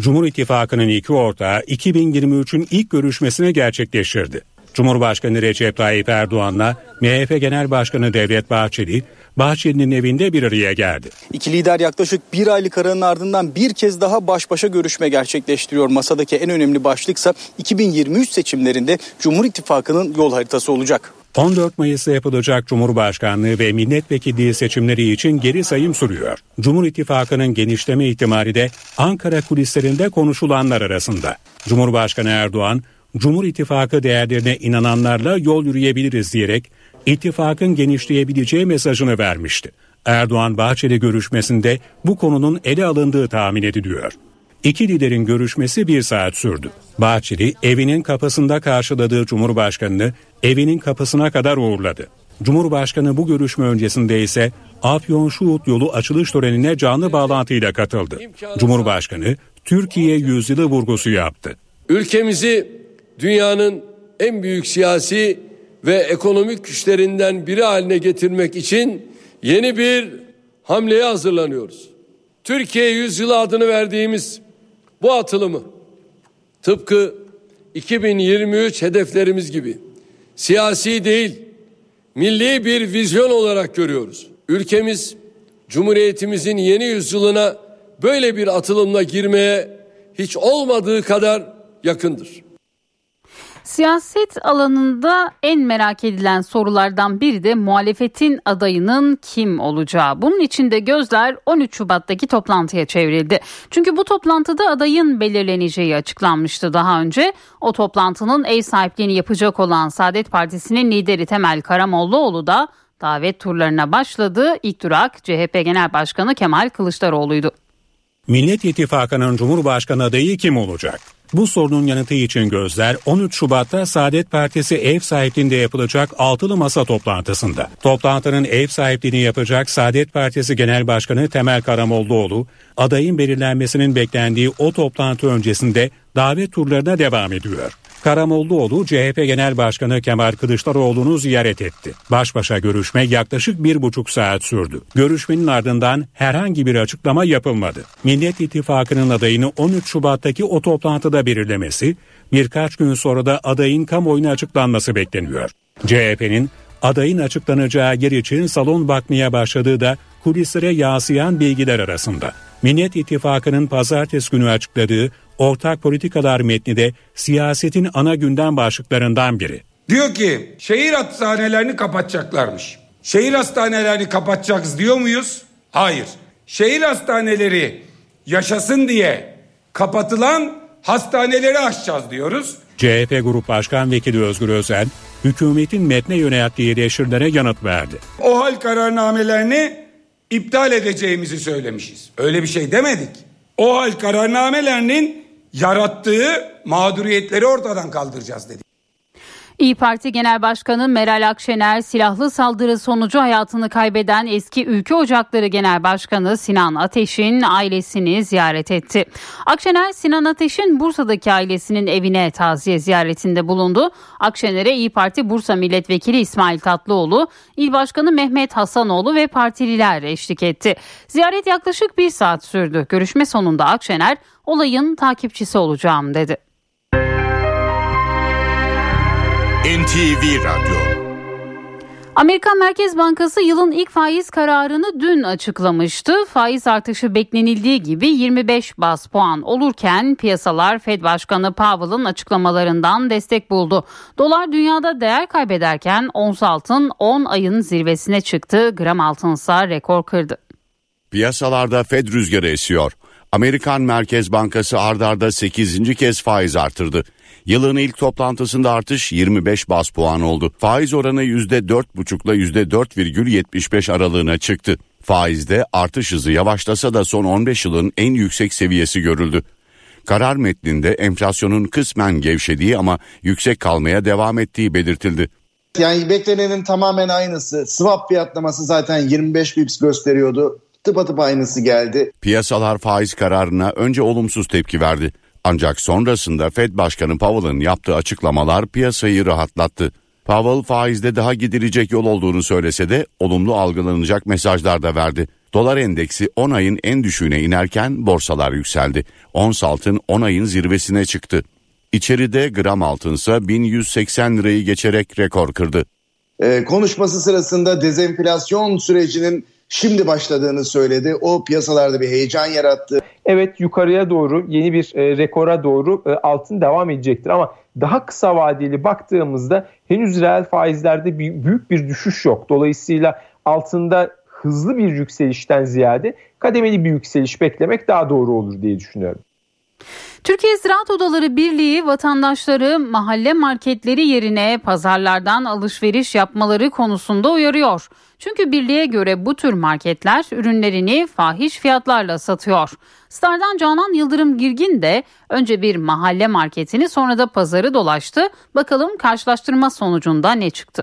Cumhur İttifakı'nın iki ortağı 2023'ün ilk görüşmesini gerçekleştirdi. Cumhurbaşkanı Recep Tayyip Erdoğan'la MHP Genel Başkanı Devlet Bahçeli, Bahçeli'nin evinde bir araya geldi. İki lider yaklaşık bir aylık aranın ardından bir kez daha baş başa görüşme gerçekleştiriyor. Masadaki en önemli başlıksa 2023 seçimlerinde Cumhur İttifakı'nın yol haritası olacak. 14 Mayıs'ta yapılacak Cumhurbaşkanlığı ve milletvekilliği seçimleri için geri sayım sürüyor. Cumhur İttifakı'nın genişleme ihtimali de Ankara kulislerinde konuşulanlar arasında. Cumhurbaşkanı Erdoğan, Cumhur İttifakı değerlerine inananlarla yol yürüyebiliriz diyerek ittifakın genişleyebileceği mesajını vermişti. Erdoğan Bahçeli görüşmesinde bu konunun ele alındığı tahmin ediliyor. İki liderin görüşmesi bir saat sürdü. Bahçeli evinin kapısında karşıladığı Cumhurbaşkanını evinin kapısına kadar uğurladı. Cumhurbaşkanı bu görüşme öncesinde ise Afyon Şuhut yolu açılış törenine canlı bağlantıyla katıldı. Cumhurbaşkanı Türkiye yüzyılı vurgusu yaptı. Ülkemizi dünyanın en büyük siyasi ve ekonomik güçlerinden biri haline getirmek için yeni bir hamleye hazırlanıyoruz. Türkiye yüzyılı adını verdiğimiz bu atılımı tıpkı 2023 hedeflerimiz gibi siyasi değil milli bir vizyon olarak görüyoruz. Ülkemiz Cumhuriyetimizin yeni yüzyılına böyle bir atılımla girmeye hiç olmadığı kadar yakındır. Siyaset alanında en merak edilen sorulardan biri de muhalefetin adayının kim olacağı. Bunun için de gözler 13 Şubat'taki toplantıya çevrildi. Çünkü bu toplantıda adayın belirleneceği açıklanmıştı daha önce. O toplantının ev sahipliğini yapacak olan Saadet Partisi'nin lideri Temel Karamollaoğlu da davet turlarına başladı. İlk durak CHP Genel Başkanı Kemal Kılıçdaroğlu'ydu. Millet İttifakı'nın Cumhurbaşkanı adayı kim olacak? Bu sorunun yanıtı için gözler 13 Şubat'ta Saadet Partisi ev sahipliğinde yapılacak altılı masa toplantısında. Toplantının ev sahipliğini yapacak Saadet Partisi Genel Başkanı Temel Karamollaoğlu, adayın belirlenmesinin beklendiği o toplantı öncesinde davet turlarına devam ediyor. Karamollaoğlu CHP Genel Başkanı Kemal Kılıçdaroğlu'nu ziyaret etti. Baş başa görüşme yaklaşık bir buçuk saat sürdü. Görüşmenin ardından herhangi bir açıklama yapılmadı. Millet İttifakı'nın adayını 13 Şubat'taki o toplantıda belirlemesi, birkaç gün sonra da adayın kamuoyuna açıklanması bekleniyor. CHP'nin adayın açıklanacağı yer için salon bakmaya başladığı da kulislere yansıyan bilgiler arasında. Millet İttifakı'nın pazartesi günü açıkladığı ortak politikalar metni de siyasetin ana gündem başlıklarından biri. Diyor ki şehir hastanelerini kapatacaklarmış. Şehir hastanelerini kapatacağız diyor muyuz? Hayır. Şehir hastaneleri yaşasın diye kapatılan hastaneleri açacağız diyoruz. CHP Grup Başkan Vekili Özgür Özel, hükümetin metne yönelttiği eleştirilere yanıt verdi. O hal kararnamelerini iptal edeceğimizi söylemişiz. Öyle bir şey demedik. O hal kararnamelerinin yarattığı mağduriyetleri ortadan kaldıracağız dedi. İyi Parti Genel Başkanı Meral Akşener silahlı saldırı sonucu hayatını kaybeden eski Ülke Ocakları Genel Başkanı Sinan Ateş'in ailesini ziyaret etti. Akşener Sinan Ateş'in Bursa'daki ailesinin evine taziye ziyaretinde bulundu. Akşener'e İyi Parti Bursa Milletvekili İsmail Tatlıoğlu, İl Başkanı Mehmet Hasanoğlu ve partililer eşlik etti. Ziyaret yaklaşık bir saat sürdü. Görüşme sonunda Akşener olayın takipçisi olacağım dedi. NTV Radyo Amerikan Merkez Bankası yılın ilk faiz kararını dün açıklamıştı. Faiz artışı beklenildiği gibi 25 bas puan olurken piyasalar Fed Başkanı Powell'ın açıklamalarından destek buldu. Dolar dünyada değer kaybederken ons altın 10 ayın zirvesine çıktı. Gram altınsa rekor kırdı. Piyasalarda Fed rüzgarı esiyor. Amerikan Merkez Bankası ardarda 8. kez faiz artırdı. Yılın ilk toplantısında artış 25 bas puan oldu. Faiz oranı %4,5 ile %4,75 aralığına çıktı. Faizde artış hızı yavaşlasa da son 15 yılın en yüksek seviyesi görüldü. Karar metninde enflasyonun kısmen gevşediği ama yüksek kalmaya devam ettiği belirtildi. Yani beklenenin tamamen aynısı. Swap fiyatlaması zaten 25 bips gösteriyordu. Tıpatıp aynısı geldi. Piyasalar faiz kararına önce olumsuz tepki verdi. Ancak sonrasında Fed Başkanı Powell'ın yaptığı açıklamalar piyasayı rahatlattı. Powell faizde daha gidilecek yol olduğunu söylese de olumlu algılanacak mesajlar da verdi. Dolar endeksi 10 ayın en düşüğüne inerken borsalar yükseldi. Ons altın 10 ayın zirvesine çıktı. İçeride gram altınsa 1180 lirayı geçerek rekor kırdı. Ee, konuşması sırasında dezenflasyon sürecinin şimdi başladığını söyledi. O piyasalarda bir heyecan yarattı. Evet yukarıya doğru yeni bir e, rekora doğru e, altın devam edecektir ama daha kısa vadeli baktığımızda henüz reel faizlerde bir, büyük bir düşüş yok. Dolayısıyla altında hızlı bir yükselişten ziyade kademeli bir yükseliş beklemek daha doğru olur diye düşünüyorum. Türkiye Ziraat Odaları Birliği vatandaşları mahalle marketleri yerine pazarlardan alışveriş yapmaları konusunda uyarıyor. Çünkü birliğe göre bu tür marketler ürünlerini fahiş fiyatlarla satıyor. Star'dan Canan Yıldırım Girgin de önce bir mahalle marketini sonra da pazarı dolaştı. Bakalım karşılaştırma sonucunda ne çıktı?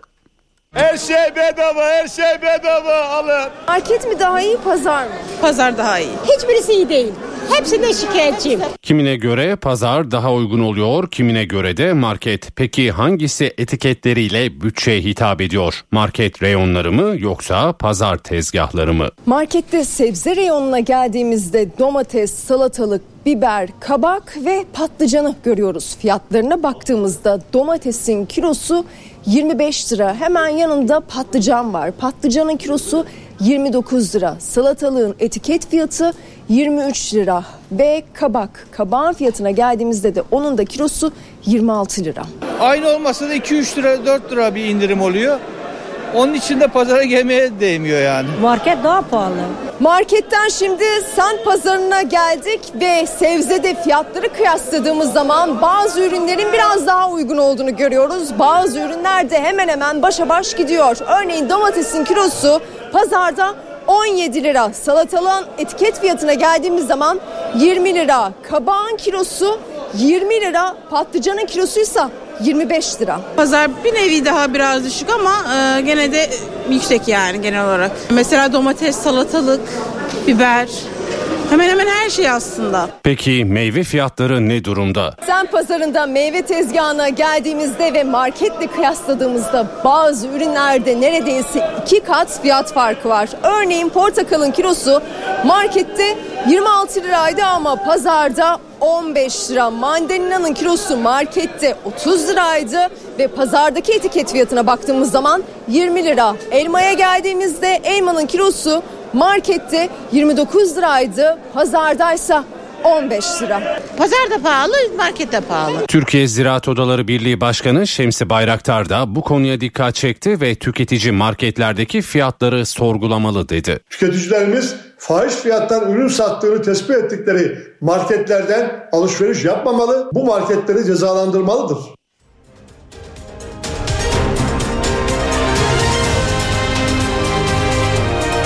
Her şey bedava, her şey bedava alın. Market mi daha iyi, pazar mı? Pazar daha iyi. Hiçbirisi iyi değil. Hepsine şikayetçiyim. Kimine göre pazar daha uygun oluyor, kimine göre de market. Peki hangisi etiketleriyle bütçeye hitap ediyor? Market reyonları mı yoksa pazar tezgahları mı? Markette sebze reyonuna geldiğimizde domates, salatalık, biber, kabak ve patlıcanı görüyoruz. Fiyatlarına baktığımızda domatesin kilosu 25 lira. Hemen yanında patlıcan var. Patlıcanın kilosu 29 lira. Salatalığın etiket fiyatı 23 lira ve kabak. Kabağın fiyatına geldiğimizde de onun da kilosu 26 lira. Aynı olmasa da 2-3 lira 4 lira bir indirim oluyor. Onun için de pazara gelmeye değmiyor yani. Market daha pahalı. Marketten şimdi sen pazarına geldik ve sebzede fiyatları kıyasladığımız zaman bazı ürünlerin biraz daha uygun olduğunu görüyoruz. Bazı ürünler de hemen hemen başa baş gidiyor. Örneğin domatesin kilosu pazarda 17 lira. Salatalığın etiket fiyatına geldiğimiz zaman 20 lira. Kabağın kilosu 20 lira. Patlıcanın kilosuysa 25 lira. Pazar bir nevi daha biraz düşük ama e, gene de yüksek yani genel olarak. Mesela domates, salatalık, biber hemen hemen her şey aslında. Peki meyve fiyatları ne durumda? Sen pazarında meyve tezgahına geldiğimizde ve marketle kıyasladığımızda bazı ürünlerde neredeyse iki kat fiyat farkı var. Örneğin portakalın kilosu markette 26 liraydı ama pazarda 15 lira. Mandalina'nın kilosu markette 30 liraydı ve pazardaki etiket fiyatına baktığımız zaman 20 lira. Elmaya geldiğimizde elmanın kilosu markette 29 liraydı, pazardaysa 15 lira. Pazarda pahalı, markette pahalı. Türkiye Ziraat Odaları Birliği Başkanı Şemsi Bayraktar da bu konuya dikkat çekti ve tüketici marketlerdeki fiyatları sorgulamalı dedi. Tüketicilerimiz fahiş fiyattan ürün sattığını tespit ettikleri marketlerden alışveriş yapmamalı, bu marketleri cezalandırmalıdır.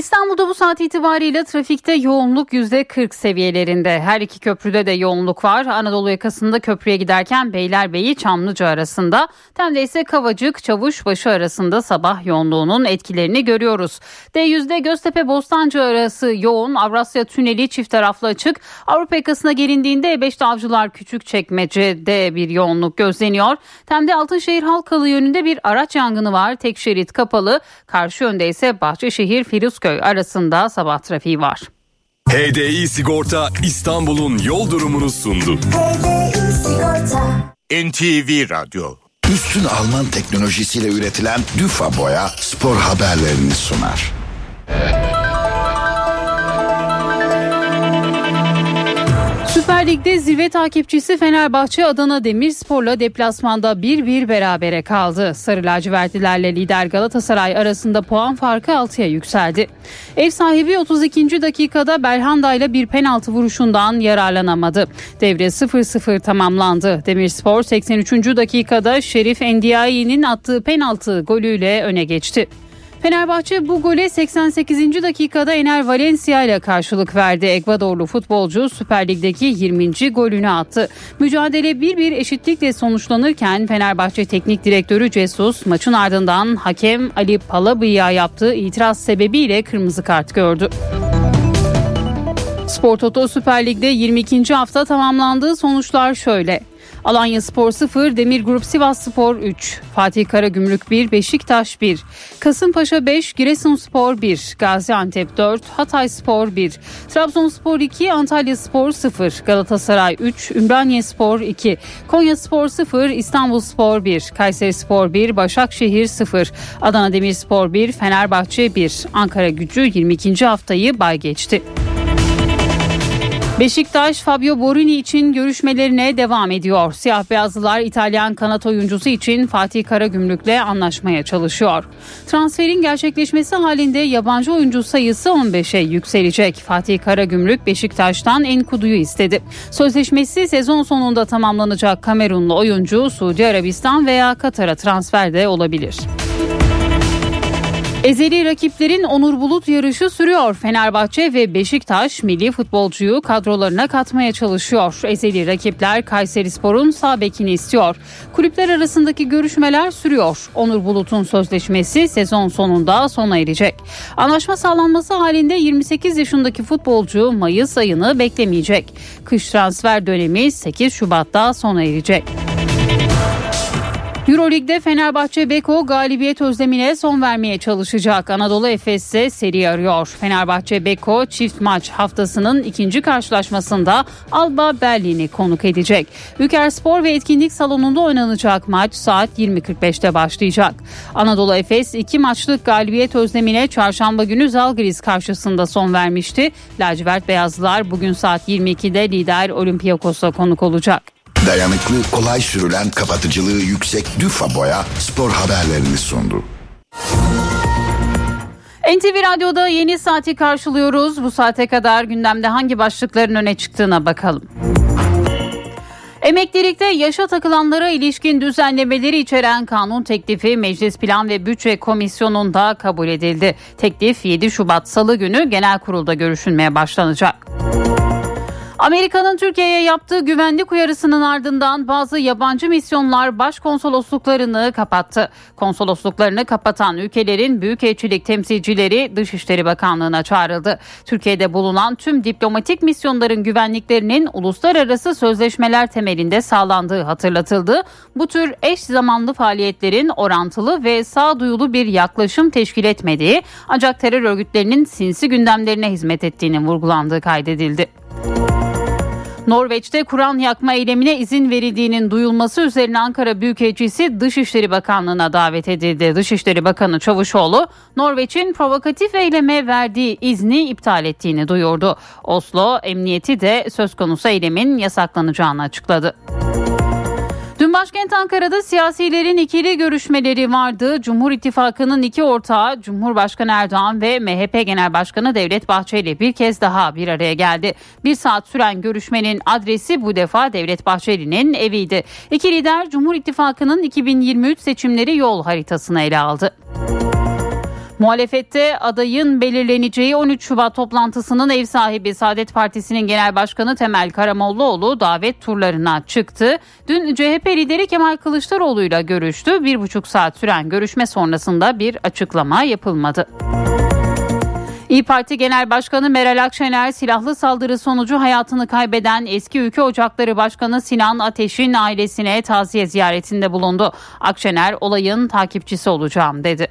İstanbul'da bu saat itibariyle trafikte yoğunluk %40 seviyelerinde. Her iki köprüde de yoğunluk var. Anadolu yakasında köprüye giderken Beylerbeyi Çamlıca arasında. Temde ise Kavacık Çavuşbaşı arasında sabah yoğunluğunun etkilerini görüyoruz. D100'de Göztepe Bostancı arası yoğun. Avrasya Tüneli çift taraflı açık. Avrupa yakasına gelindiğinde E5'te Avcılar Küçükçekmece'de bir yoğunluk gözleniyor. Temde Altınşehir Halkalı yönünde bir araç yangını var. Tek şerit kapalı. Karşı yönde ise Bahçeşehir Firuz Köy arasında sabah trafiği var. HDI Sigorta İstanbul'un yol durumunu sundu. NTV Radyo Üstün Alman teknolojisiyle üretilen Düfa Boya spor haberlerini sunar. Süper Lig'de zirve takipçisi Fenerbahçe Adana Demirspor'la deplasmanda 1-1 berabere kaldı. Sarı lacivertlilerle lider Galatasaray arasında puan farkı 6'ya yükseldi. Ev sahibi 32. dakikada Belhanda ile bir penaltı vuruşundan yararlanamadı. Devre 0-0 tamamlandı. Demirspor 83. dakikada Şerif Endiayi'nin attığı penaltı golüyle öne geçti. Fenerbahçe bu gole 88. dakikada Ener Valencia ile karşılık verdi. Ekvadorlu futbolcu Süper Lig'deki 20. golünü attı. Mücadele 1-1 eşitlikle sonuçlanırken Fenerbahçe Teknik Direktörü Cesus maçın ardından hakem Ali Palabı'ya yaptığı itiraz sebebiyle kırmızı kart gördü. Spor Toto Süper Lig'de 22. hafta tamamlandığı sonuçlar şöyle. Alanya Spor 0, Demir Grup Sivas Spor 3, Fatih Karagümrük 1, Beşiktaş 1, Kasımpaşa 5, Giresunspor 1, Gaziantep 4, Hatay Spor 1, Trabzonspor 2, Antalya Spor 0, Galatasaray 3, Ümraniye Spor 2, Konya Spor 0, İstanbul Spor 1, Kayseri Spor 1, Başakşehir 0, Adana Demirspor 1, Fenerbahçe 1, Ankara Gücü 22. haftayı bay geçti. Beşiktaş Fabio Borini için görüşmelerine devam ediyor. Siyah beyazlılar İtalyan kanat oyuncusu için Fatih Karagümrük'le anlaşmaya çalışıyor. Transferin gerçekleşmesi halinde yabancı oyuncu sayısı 15'e yükselecek. Fatih Karagümrük Beşiktaş'tan Enkudu'yu istedi. Sözleşmesi sezon sonunda tamamlanacak Kamerunlu oyuncu Suudi Arabistan veya Katar'a transferde olabilir. Ezeli rakiplerin Onur Bulut yarışı sürüyor. Fenerbahçe ve Beşiktaş milli futbolcuyu kadrolarına katmaya çalışıyor. Ezeli rakipler Kayseri Spor'un sağ bekini istiyor. Kulüpler arasındaki görüşmeler sürüyor. Onur Bulut'un sözleşmesi sezon sonunda sona erecek. Anlaşma sağlanması halinde 28 yaşındaki futbolcu Mayıs ayını beklemeyecek. Kış transfer dönemi 8 Şubat'ta sona erecek. Euroleague'de Fenerbahçe Beko galibiyet özlemine son vermeye çalışacak. Anadolu Efes ise seri arıyor. Fenerbahçe Beko çift maç haftasının ikinci karşılaşmasında Alba Berlin'i konuk edecek. Ülker Spor ve Etkinlik Salonu'nda oynanacak maç saat 20.45'te başlayacak. Anadolu Efes iki maçlık galibiyet özlemine çarşamba günü Zalgiris karşısında son vermişti. Lacivert Beyazlılar bugün saat 22'de lider Olympiakos'a konuk olacak. Dayanıklı, kolay sürülen, kapatıcılığı yüksek Düfa Boya spor haberlerini sundu. NTV Radyo'da yeni saati karşılıyoruz. Bu saate kadar gündemde hangi başlıkların öne çıktığına bakalım. Emeklilikte yaşa takılanlara ilişkin düzenlemeleri içeren kanun teklifi Meclis Plan ve Bütçe Komisyonu'nda kabul edildi. Teklif 7 Şubat Salı günü genel kurulda görüşülmeye başlanacak. Amerika'nın Türkiye'ye yaptığı güvenlik uyarısının ardından bazı yabancı misyonlar başkonsolosluklarını kapattı. Konsolosluklarını kapatan ülkelerin büyükelçilik temsilcileri Dışişleri Bakanlığı'na çağrıldı. Türkiye'de bulunan tüm diplomatik misyonların güvenliklerinin uluslararası sözleşmeler temelinde sağlandığı hatırlatıldı. Bu tür eş zamanlı faaliyetlerin orantılı ve sağduyulu bir yaklaşım teşkil etmediği ancak terör örgütlerinin sinsi gündemlerine hizmet ettiğini vurgulandığı kaydedildi. Norveç'te Kur'an yakma eylemine izin verildiğinin duyulması üzerine Ankara Büyükelçisi Dışişleri Bakanlığı'na davet edildi. Dışişleri Bakanı Çavuşoğlu, Norveç'in provokatif eyleme verdiği izni iptal ettiğini duyurdu. Oslo emniyeti de söz konusu eylemin yasaklanacağını açıkladı. Dün başkent Ankara'da siyasilerin ikili görüşmeleri vardı. Cumhur İttifakı'nın iki ortağı Cumhurbaşkanı Erdoğan ve MHP Genel Başkanı Devlet Bahçeli bir kez daha bir araya geldi. Bir saat süren görüşmenin adresi bu defa Devlet Bahçeli'nin eviydi. İki lider Cumhur İttifakı'nın 2023 seçimleri yol haritasını ele aldı. Muhalefette adayın belirleneceği 13 Şubat toplantısının ev sahibi Saadet Partisi'nin Genel Başkanı Temel Karamollaoğlu davet turlarına çıktı. Dün CHP lideri Kemal Kılıçdaroğlu ile görüştü. Bir buçuk saat süren görüşme sonrasında bir açıklama yapılmadı. İyi Parti Genel Başkanı Meral Akşener silahlı saldırı sonucu hayatını kaybeden eski Ülke Ocakları Başkanı Sinan Ateş'in ailesine taziye ziyaretinde bulundu. Akşener olayın takipçisi olacağım dedi.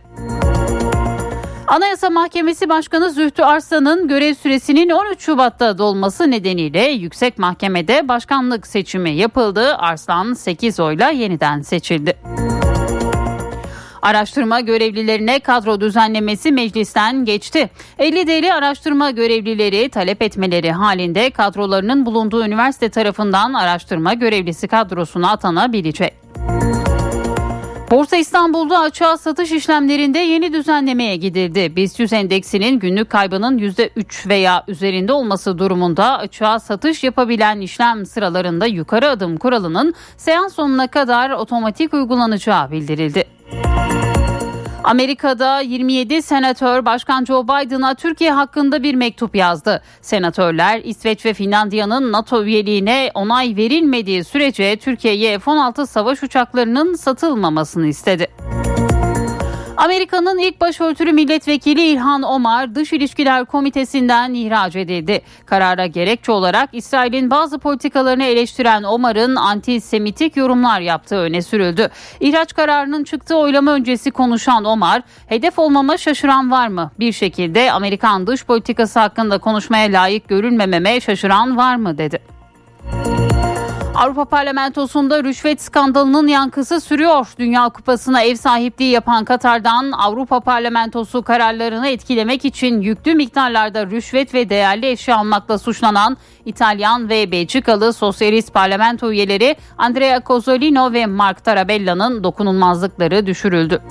Anayasa Mahkemesi Başkanı Zühtü Arslan'ın görev süresinin 13 Şubat'ta dolması nedeniyle Yüksek Mahkemede başkanlık seçimi yapıldı. Arslan 8 oyla yeniden seçildi. Araştırma görevlilerine kadro düzenlemesi meclisten geçti. 50 deli araştırma görevlileri talep etmeleri halinde kadrolarının bulunduğu üniversite tarafından araştırma görevlisi kadrosuna atanabilecek. Borsa İstanbul'da açığa satış işlemlerinde yeni düzenlemeye gidildi. BIST 100 endeksinin günlük kaybının %3 veya üzerinde olması durumunda açığa satış yapabilen işlem sıralarında yukarı adım kuralının seans sonuna kadar otomatik uygulanacağı bildirildi. Amerika'da 27 senatör Başkan Joe Biden'a Türkiye hakkında bir mektup yazdı. Senatörler İsveç ve Finlandiya'nın NATO üyeliğine onay verilmediği sürece Türkiye'ye F-16 savaş uçaklarının satılmamasını istedi. Amerika'nın ilk başörtülü milletvekili İlhan Omar Dış İlişkiler Komitesi'nden ihraç edildi. Karara gerekçe olarak İsrail'in bazı politikalarını eleştiren Omar'ın antisemitik yorumlar yaptığı öne sürüldü. İhraç kararının çıktığı oylama öncesi konuşan Omar, hedef olmama şaşıran var mı? Bir şekilde Amerikan dış politikası hakkında konuşmaya layık görülmememe şaşıran var mı dedi. Avrupa Parlamentosu'nda rüşvet skandalının yankısı sürüyor. Dünya Kupası'na ev sahipliği yapan Katar'dan Avrupa Parlamentosu kararlarını etkilemek için yüklü miktarlarda rüşvet ve değerli eşya almakla suçlanan İtalyan ve Belçikalı sosyalist parlamento üyeleri Andrea Cozzolino ve Mark Tarabella'nın dokunulmazlıkları düşürüldü.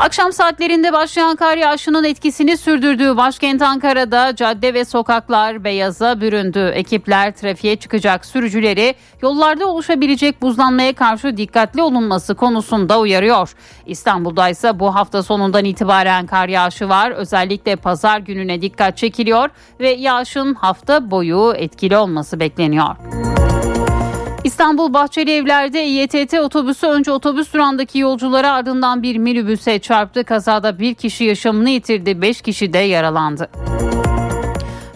Akşam saatlerinde başlayan kar yağışının etkisini sürdürdüğü başkent Ankara'da cadde ve sokaklar beyaza büründü. Ekipler trafiğe çıkacak sürücüleri yollarda oluşabilecek buzlanmaya karşı dikkatli olunması konusunda uyarıyor. İstanbul'da ise bu hafta sonundan itibaren kar yağışı var. Özellikle pazar gününe dikkat çekiliyor ve yağışın hafta boyu etkili olması bekleniyor. İstanbul Bahçeli Evler'de İETT otobüsü önce otobüs durağındaki yolculara ardından bir minibüse çarptı. Kazada bir kişi yaşamını yitirdi, beş kişi de yaralandı.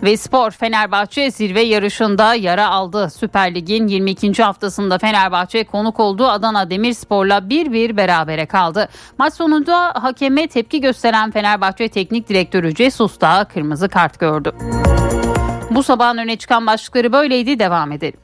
Ve spor Fenerbahçe zirve yarışında yara aldı. Süper Lig'in 22. haftasında Fenerbahçe konuk olduğu Adana Demirspor'la 1-1 berabere kaldı. Maç sonunda hakeme tepki gösteren Fenerbahçe Teknik Direktörü Cesus da kırmızı kart gördü. Bu sabahın öne çıkan başlıkları böyleydi devam edelim.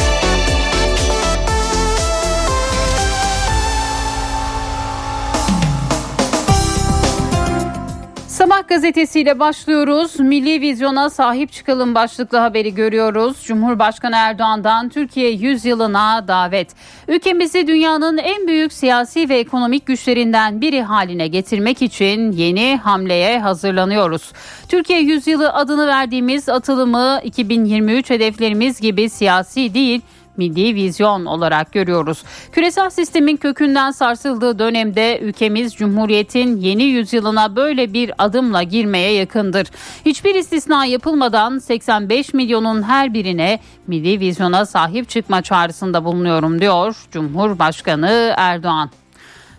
Sabah gazetesiyle başlıyoruz. Milli vizyona sahip çıkalım başlıklı haberi görüyoruz. Cumhurbaşkanı Erdoğan'dan Türkiye 100 yılına davet. Ülkemizi dünyanın en büyük siyasi ve ekonomik güçlerinden biri haline getirmek için yeni hamleye hazırlanıyoruz. Türkiye 100 yılı adını verdiğimiz atılımı 2023 hedeflerimiz gibi siyasi değil, milli vizyon olarak görüyoruz. Küresel sistemin kökünden sarsıldığı dönemde ülkemiz Cumhuriyet'in yeni yüzyılına böyle bir adımla girmeye yakındır. Hiçbir istisna yapılmadan 85 milyonun her birine milli vizyona sahip çıkma çağrısında bulunuyorum diyor Cumhurbaşkanı Erdoğan.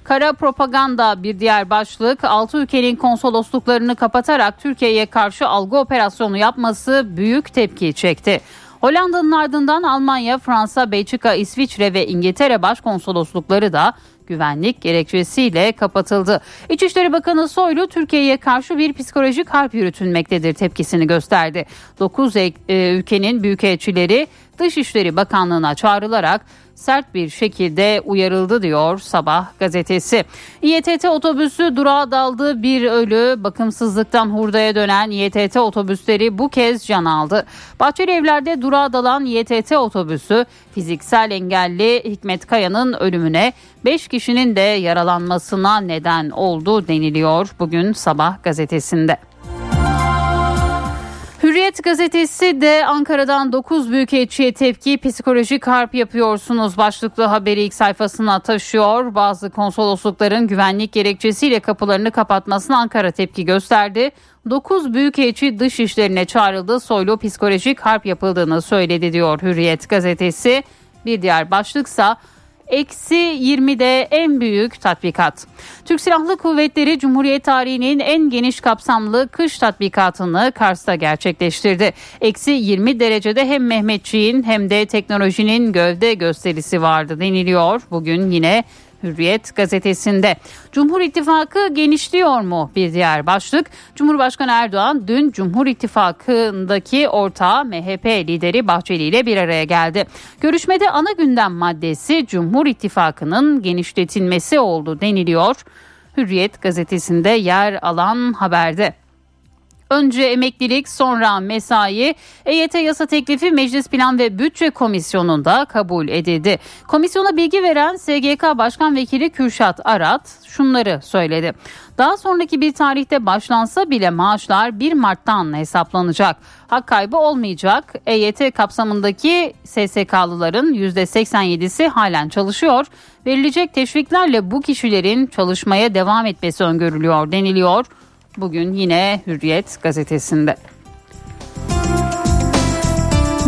Kara propaganda bir diğer başlık. Altı ülkenin konsolosluklarını kapatarak Türkiye'ye karşı algı operasyonu yapması büyük tepki çekti. Hollanda'nın ardından Almanya, Fransa, Belçika, İsviçre ve İngiltere başkonsoloslukları da güvenlik gerekçesiyle kapatıldı. İçişleri Bakanı Soylu Türkiye'ye karşı bir psikolojik harp yürütülmektedir tepkisini gösterdi. 9 e, ülkenin büyükelçileri Dışişleri Bakanlığı'na çağrılarak sert bir şekilde uyarıldı diyor Sabah gazetesi. İETT otobüsü durağa daldı bir ölü bakımsızlıktan hurdaya dönen İETT otobüsleri bu kez can aldı. Bahçeli evlerde durağa dalan İETT otobüsü fiziksel engelli Hikmet Kaya'nın ölümüne 5 kişinin de yaralanmasına neden oldu deniliyor bugün Sabah gazetesinde. Hürriyet gazetesi de Ankara'dan 9 büyükelçiye tepki psikolojik harp yapıyorsunuz başlıklı haberi ilk sayfasına taşıyor. Bazı konsoloslukların güvenlik gerekçesiyle kapılarını kapatmasına Ankara tepki gösterdi. 9 büyükelçi dış işlerine çağrıldı. Soylu psikolojik harp yapıldığını söyledi diyor Hürriyet gazetesi. Bir diğer başlıksa Eksi 20'de en büyük tatbikat. Türk Silahlı Kuvvetleri Cumhuriyet tarihinin en geniş kapsamlı kış tatbikatını Kars'ta gerçekleştirdi. Eksi 20 derecede hem Mehmetçiğin hem de teknolojinin gövde gösterisi vardı deniliyor. Bugün yine Hürriyet gazetesinde. Cumhur İttifakı genişliyor mu bir diğer başlık. Cumhurbaşkanı Erdoğan dün Cumhur İttifakı'ndaki ortağı MHP lideri Bahçeli ile bir araya geldi. Görüşmede ana gündem maddesi Cumhur İttifakı'nın genişletilmesi oldu deniliyor. Hürriyet gazetesinde yer alan haberde. Önce emeklilik sonra mesai EYT yasa teklifi Meclis Plan ve Bütçe Komisyonu'nda kabul edildi. Komisyona bilgi veren SGK Başkan Vekili Kürşat Arat şunları söyledi. Daha sonraki bir tarihte başlansa bile maaşlar 1 Mart'tan hesaplanacak. Hak kaybı olmayacak. EYT kapsamındaki SSK'lıların %87'si halen çalışıyor. Verilecek teşviklerle bu kişilerin çalışmaya devam etmesi öngörülüyor deniliyor. Bugün yine Hürriyet gazetesinde.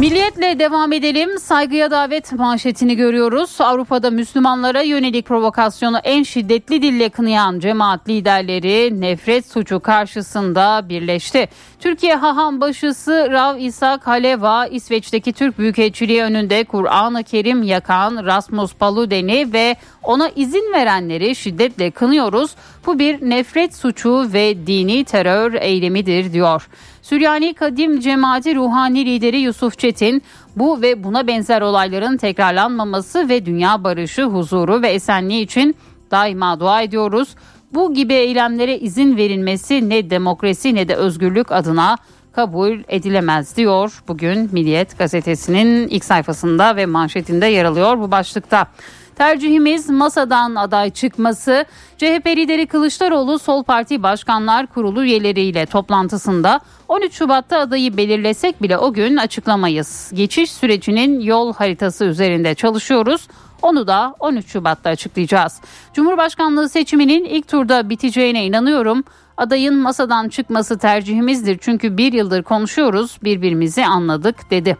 Milliyetle devam edelim. Saygıya davet manşetini görüyoruz. Avrupa'da Müslümanlara yönelik provokasyonu en şiddetli dille kınayan cemaat liderleri nefret suçu karşısında birleşti. Türkiye haham başısı Rav İshak Haleva İsveç'teki Türk Büyükelçiliği önünde Kur'an-ı Kerim yakan Rasmus Paluden'i ve ona izin verenleri şiddetle kınıyoruz. Bu bir nefret suçu ve dini terör eylemidir diyor. Süryani Kadim Cemaati Ruhani lideri Yusuf Çetin bu ve buna benzer olayların tekrarlanmaması ve dünya barışı, huzuru ve esenliği için daima dua ediyoruz. Bu gibi eylemlere izin verilmesi ne demokrasi ne de özgürlük adına kabul edilemez diyor. Bugün Milliyet gazetesinin ilk sayfasında ve manşetinde yer alıyor bu başlıkta. Tercihimiz masadan aday çıkması. CHP lideri Kılıçdaroğlu Sol Parti Başkanlar Kurulu üyeleriyle toplantısında 13 Şubat'ta adayı belirlesek bile o gün açıklamayız. Geçiş sürecinin yol haritası üzerinde çalışıyoruz. Onu da 13 Şubat'ta açıklayacağız. Cumhurbaşkanlığı seçiminin ilk turda biteceğine inanıyorum. Adayın masadan çıkması tercihimizdir çünkü bir yıldır konuşuyoruz birbirimizi anladık dedi.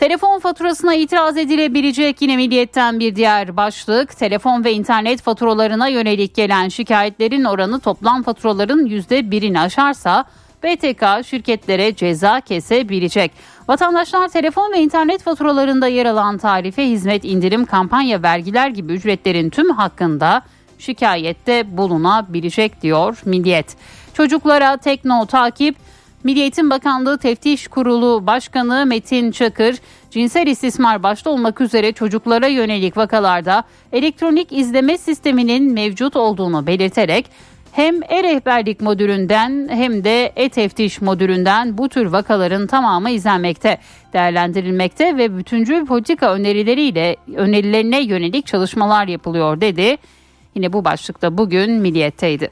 Telefon faturasına itiraz edilebilecek yine milliyetten bir diğer başlık. Telefon ve internet faturalarına yönelik gelen şikayetlerin oranı toplam faturaların %1'ini aşarsa BTK şirketlere ceza kesebilecek. Vatandaşlar telefon ve internet faturalarında yer alan tarife, hizmet, indirim, kampanya, vergiler gibi ücretlerin tüm hakkında şikayette bulunabilecek diyor Milliyet. Çocuklara tekno takip Milli Eğitim Bakanlığı Teftiş Kurulu Başkanı Metin Çakır, cinsel istismar başta olmak üzere çocuklara yönelik vakalarda elektronik izleme sisteminin mevcut olduğunu belirterek hem e-rehberlik modülünden hem de e-teftiş modülünden bu tür vakaların tamamı izlenmekte, değerlendirilmekte ve bütüncül politika önerileriyle önerilerine yönelik çalışmalar yapılıyor dedi. Yine bu başlıkta bugün Milliyet'teydi.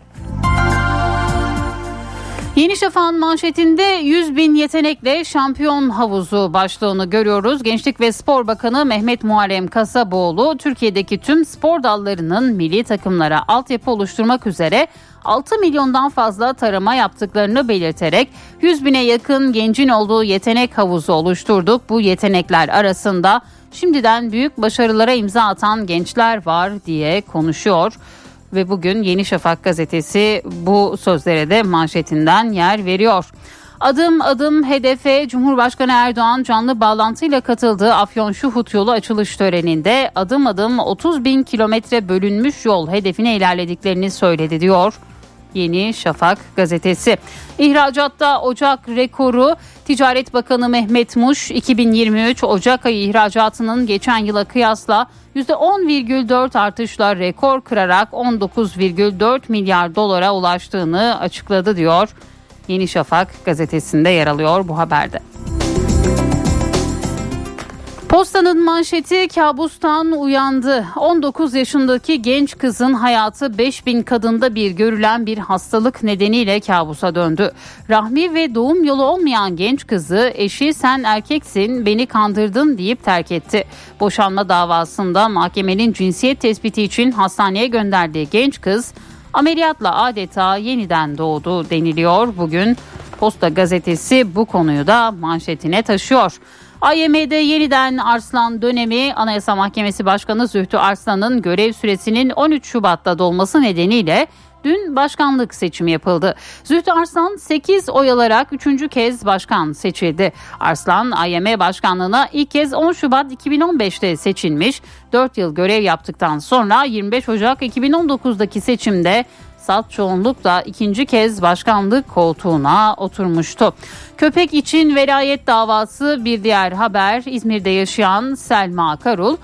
Yeni Şafak'ın manşetinde 100 bin yetenekle şampiyon havuzu başlığını görüyoruz. Gençlik ve Spor Bakanı Mehmet Muharrem Kasaboğlu Türkiye'deki tüm spor dallarının milli takımlara altyapı oluşturmak üzere 6 milyondan fazla tarama yaptıklarını belirterek 100 bine yakın gencin olduğu yetenek havuzu oluşturduk. Bu yetenekler arasında şimdiden büyük başarılara imza atan gençler var diye konuşuyor ve bugün Yeni Şafak gazetesi bu sözlere de manşetinden yer veriyor. Adım adım hedefe Cumhurbaşkanı Erdoğan canlı bağlantıyla katıldığı Afyon Şuhut yolu açılış töreninde adım adım 30 bin kilometre bölünmüş yol hedefine ilerlediklerini söyledi diyor. Yeni Şafak gazetesi. İhracatta Ocak rekoru Ticaret Bakanı Mehmet Muş 2023 Ocak ayı ihracatının geçen yıla kıyasla %10,4 artışla rekor kırarak 19,4 milyar dolara ulaştığını açıkladı diyor. Yeni Şafak gazetesinde yer alıyor bu haberde. Postanın manşeti kabustan uyandı. 19 yaşındaki genç kızın hayatı 5000 kadında bir görülen bir hastalık nedeniyle kabusa döndü. Rahmi ve doğum yolu olmayan genç kızı eşi sen erkeksin beni kandırdın deyip terk etti. Boşanma davasında mahkemenin cinsiyet tespiti için hastaneye gönderdiği genç kız ameliyatla adeta yeniden doğdu deniliyor. Bugün Posta gazetesi bu konuyu da manşetine taşıyor. AYM'de yeniden Arslan dönemi Anayasa Mahkemesi Başkanı Zühtü Arslan'ın görev süresinin 13 Şubat'ta dolması nedeniyle dün başkanlık seçimi yapıldı. Zühtü Arslan 8 oy alarak 3. kez başkan seçildi. Arslan AYM başkanlığına ilk kez 10 Şubat 2015'te seçilmiş. 4 yıl görev yaptıktan sonra 25 Ocak 2019'daki seçimde salt çoğunlukla ikinci kez başkanlık koltuğuna oturmuştu. Köpek için velayet davası bir diğer haber İzmir'de yaşayan Selma Karul.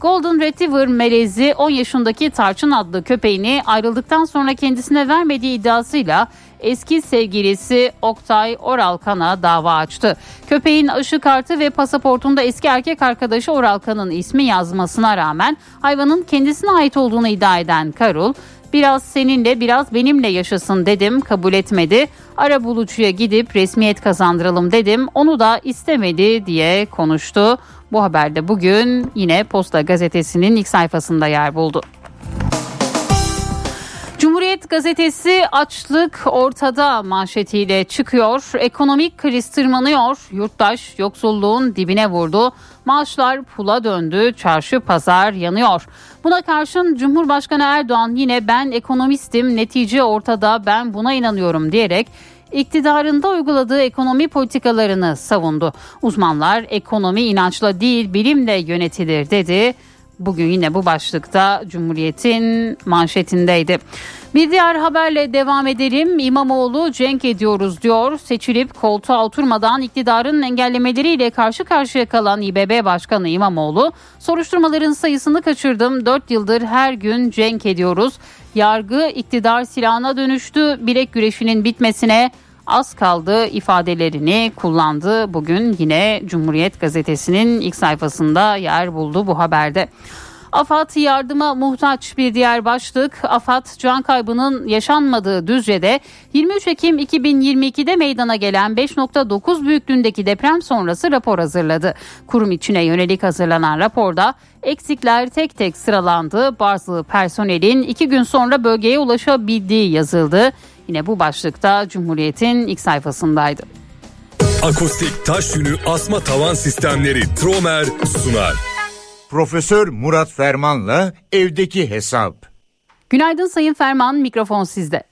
Golden Retriever melezi 10 yaşındaki Tarçın adlı köpeğini ayrıldıktan sonra kendisine vermediği iddiasıyla eski sevgilisi Oktay Oralkan'a dava açtı. Köpeğin aşı kartı ve pasaportunda eski erkek arkadaşı Oralkan'ın ismi yazmasına rağmen hayvanın kendisine ait olduğunu iddia eden Karul Biraz seninle biraz benimle yaşasın dedim kabul etmedi. Ara bulucuya gidip resmiyet kazandıralım dedim onu da istemedi diye konuştu. Bu haberde bugün yine Posta gazetesinin ilk sayfasında yer buldu. Cumhuriyet gazetesi açlık ortada manşetiyle çıkıyor. Ekonomik kriz tırmanıyor. Yurttaş yoksulluğun dibine vurdu. Maaşlar pula döndü. Çarşı pazar yanıyor. Buna karşın Cumhurbaşkanı Erdoğan yine ben ekonomistim netice ortada ben buna inanıyorum diyerek iktidarında uyguladığı ekonomi politikalarını savundu. Uzmanlar ekonomi inançla değil bilimle yönetilir dedi. Bugün yine bu başlıkta Cumhuriyet'in manşetindeydi. Bir diğer haberle devam edelim. İmamoğlu cenk ediyoruz diyor. Seçilip koltuğa oturmadan iktidarın engellemeleriyle karşı karşıya kalan İBB Başkanı İmamoğlu, soruşturmaların sayısını kaçırdım. 4 yıldır her gün cenk ediyoruz. Yargı iktidar silahına dönüştü. Bilek güreşinin bitmesine az kaldı ifadelerini kullandı. Bugün yine Cumhuriyet Gazetesi'nin ilk sayfasında yer buldu bu haberde. AFAD yardıma muhtaç bir diğer başlık. AFAD can kaybının yaşanmadığı Düzce'de 23 Ekim 2022'de meydana gelen 5.9 büyüklüğündeki deprem sonrası rapor hazırladı. Kurum içine yönelik hazırlanan raporda eksikler tek tek sıralandı. Bazı personelin iki gün sonra bölgeye ulaşabildiği yazıldı. Yine bu başlıkta Cumhuriyet'in ilk sayfasındaydı. Akustik taş yünü asma tavan sistemleri Tromer sunar. Profesör Murat Ferman'la evdeki hesap. Günaydın Sayın Ferman, mikrofon sizde.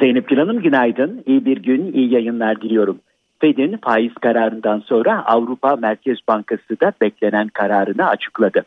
Zeynep Gül Hanım günaydın. İyi bir gün, iyi yayınlar diliyorum. Fed'in faiz kararından sonra Avrupa Merkez Bankası da beklenen kararını açıkladı.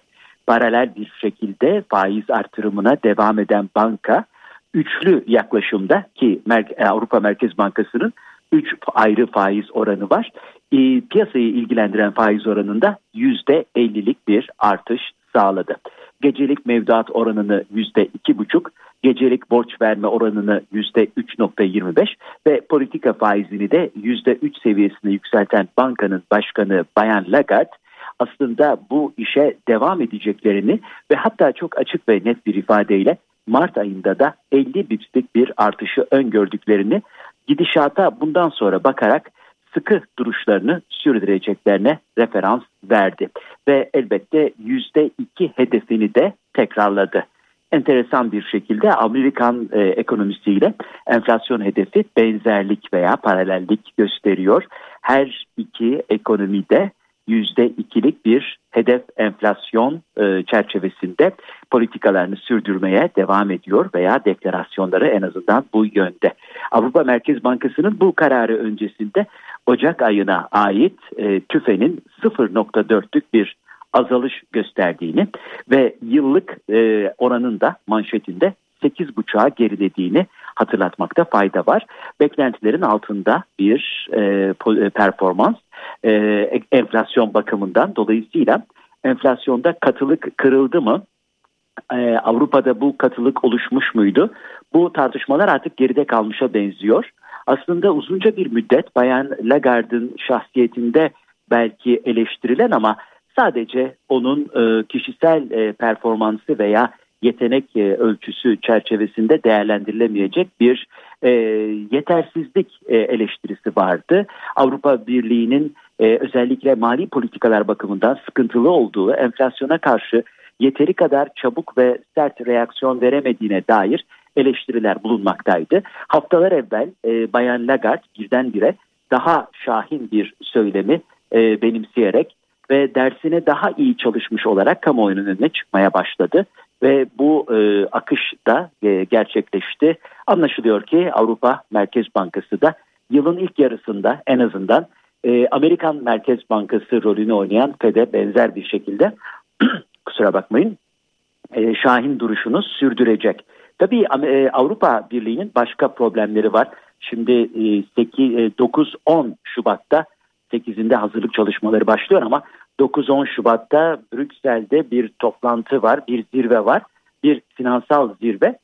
Paralel bir şekilde faiz artırımına devam eden banka üçlü yaklaşımda ki Avrupa Merkez Bankası'nın 3 ayrı faiz oranı var. E, piyasayı ilgilendiren faiz oranında %50'lik bir artış sağladı. Gecelik mevduat oranını %2,5, gecelik borç verme oranını %3,25 ve politika faizini de %3 seviyesine yükselten bankanın başkanı Bayan Lagarde aslında bu işe devam edeceklerini ve hatta çok açık ve net bir ifadeyle Mart ayında da 50 bipslik bir artışı öngördüklerini gidişata bundan sonra bakarak sıkı duruşlarını sürdüreceklerine referans verdi. Ve elbette yüzde iki hedefini de tekrarladı. Enteresan bir şekilde Amerikan e, ekonomisiyle enflasyon hedefi benzerlik veya paralellik gösteriyor. Her iki ekonomide yüzde ikilik bir hedef enflasyon e, çerçevesinde politikalarını sürdürmeye devam ediyor veya deklarasyonları en azından bu yönde. Avrupa Merkez Bankası'nın bu kararı öncesinde Ocak ayına ait e, TÜFE'nin 0.4'lük bir azalış gösterdiğini ve yıllık e, oranın da manşetinde 8.5'a gerilediğini hatırlatmakta fayda var. Beklentilerin altında bir e, e, performans e, enflasyon bakımından dolayısıyla enflasyonda katılık kırıldı mı? Ee, Avrupa'da bu katılık oluşmuş muydu? Bu tartışmalar artık geride kalmışa benziyor. Aslında uzunca bir müddet Bayan Lagarde'ın şahsiyetinde belki eleştirilen ama sadece onun e, kişisel e, performansı veya yetenek e, ölçüsü çerçevesinde değerlendirilemeyecek bir yetersizlik eleştirisi vardı. Avrupa Birliği'nin özellikle mali politikalar bakımından sıkıntılı olduğu, enflasyona karşı yeteri kadar çabuk ve sert reaksiyon veremediğine dair eleştiriler bulunmaktaydı. Haftalar evvel e, Bayan Lagarde birdenbire daha şahin bir söylemi e, benimseyerek ve dersine daha iyi çalışmış olarak kamuoyunun önüne çıkmaya başladı ve bu e, akış da e, gerçekleşti. Anlaşılıyor ki Avrupa Merkez Bankası da yılın ilk yarısında en azından e, Amerikan Merkez Bankası rolünü oynayan FED'e benzer bir şekilde kusura bakmayın e, şahin duruşunu sürdürecek. Tabii e, Avrupa Birliği'nin başka problemleri var. Şimdi e, 9-10 e, Şubat'ta 8'inde hazırlık çalışmaları başlıyor ama 9-10 Şubat'ta Brüksel'de bir toplantı var, bir zirve var. Bir finansal zirve.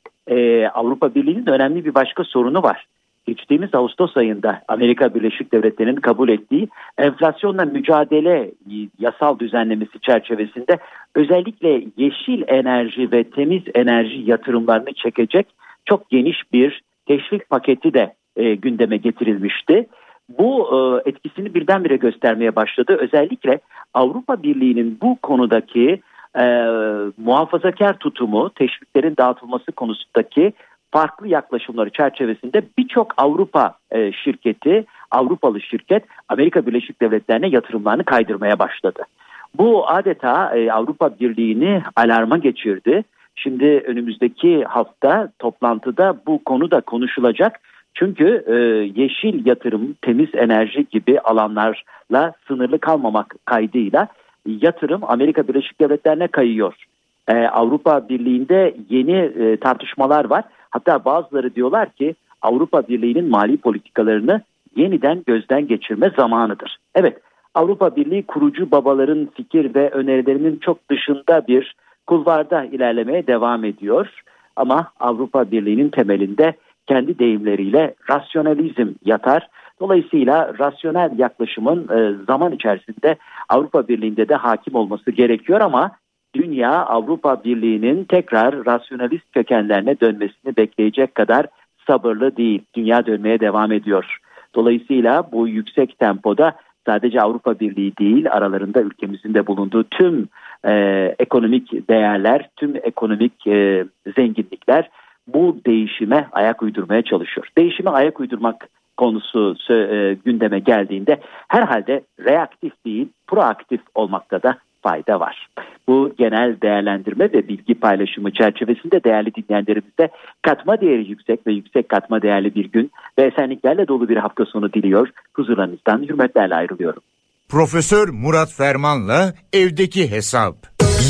Avrupa Birliği'nin önemli bir başka sorunu var. Geçtiğimiz Ağustos ayında Amerika Birleşik Devletleri'nin kabul ettiği enflasyonla mücadele yasal düzenlemesi çerçevesinde özellikle yeşil enerji ve temiz enerji yatırımlarını çekecek çok geniş bir teşvik paketi de e, gündeme getirilmişti bu e, etkisini birdenbire göstermeye başladı. Özellikle Avrupa Birliği'nin bu konudaki e, muhafazakar tutumu, teşviklerin dağıtılması konusundaki farklı yaklaşımları çerçevesinde birçok Avrupa e, şirketi, Avrupalı şirket Amerika Birleşik Devletleri'ne yatırımlarını kaydırmaya başladı. Bu adeta e, Avrupa Birliği'ni alarma geçirdi. Şimdi önümüzdeki hafta toplantıda bu konu da konuşulacak çünkü e, yeşil yatırım, temiz enerji gibi alanlarla sınırlı kalmamak kaydıyla yatırım Amerika Birleşik Devletleri'ne kayıyor. Avrupa Birliği'nde yeni tartışmalar var. Hatta bazıları diyorlar ki Avrupa Birliği'nin mali politikalarını yeniden gözden geçirme zamanıdır. Evet Avrupa Birliği kurucu babaların fikir ve önerilerinin çok dışında bir kulvarda ilerlemeye devam ediyor. Ama Avrupa Birliği'nin temelinde kendi deyimleriyle rasyonalizm yatar. Dolayısıyla rasyonel yaklaşımın e, zaman içerisinde Avrupa Birliği'nde de hakim olması gerekiyor ama dünya Avrupa Birliği'nin tekrar rasyonalist kökenlerine dönmesini bekleyecek kadar sabırlı değil. Dünya dönmeye devam ediyor. Dolayısıyla bu yüksek tempoda sadece Avrupa Birliği değil aralarında ülkemizin de bulunduğu tüm e, ekonomik değerler, tüm ekonomik e, zenginlikler bu değişime ayak uydurmaya çalışıyor. Değişime ayak uydurmak konusu e, gündeme geldiğinde herhalde reaktif değil proaktif olmakta da fayda var. Bu genel değerlendirme ve bilgi paylaşımı çerçevesinde değerli dinleyenlerimize katma değeri yüksek ve yüksek katma değerli bir gün ve esenliklerle dolu bir hafta sonu diliyor. Huzurlarınızdan hürmetlerle ayrılıyorum. Profesör Murat Ferman'la evdeki hesap.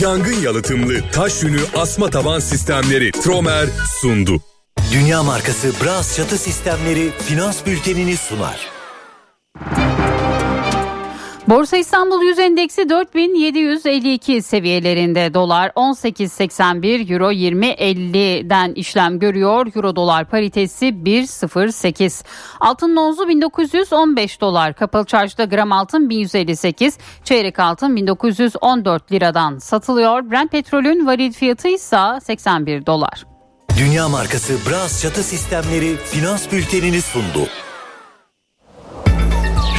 Yangın yalıtımlı taş yünü asma taban sistemleri Tromer sundu. Dünya markası Bras çatı sistemleri finans bültenini sunar. Borsa İstanbul Yüz Endeksi 4752 seviyelerinde dolar 18.81 euro 20.50'den işlem görüyor. Euro dolar paritesi 1.08. Altın onzu 1915 dolar. Kapalı çarşıda gram altın 1158, çeyrek altın 1914 liradan satılıyor. Brent petrolün varil fiyatı ise 81 dolar. Dünya markası Bras çatı sistemleri finans bültenini sundu.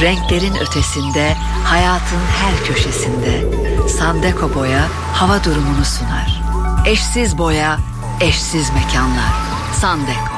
Renklerin ötesinde, hayatın her köşesinde Sandeko Boya hava durumunu sunar. Eşsiz boya, eşsiz mekanlar. Sandeko.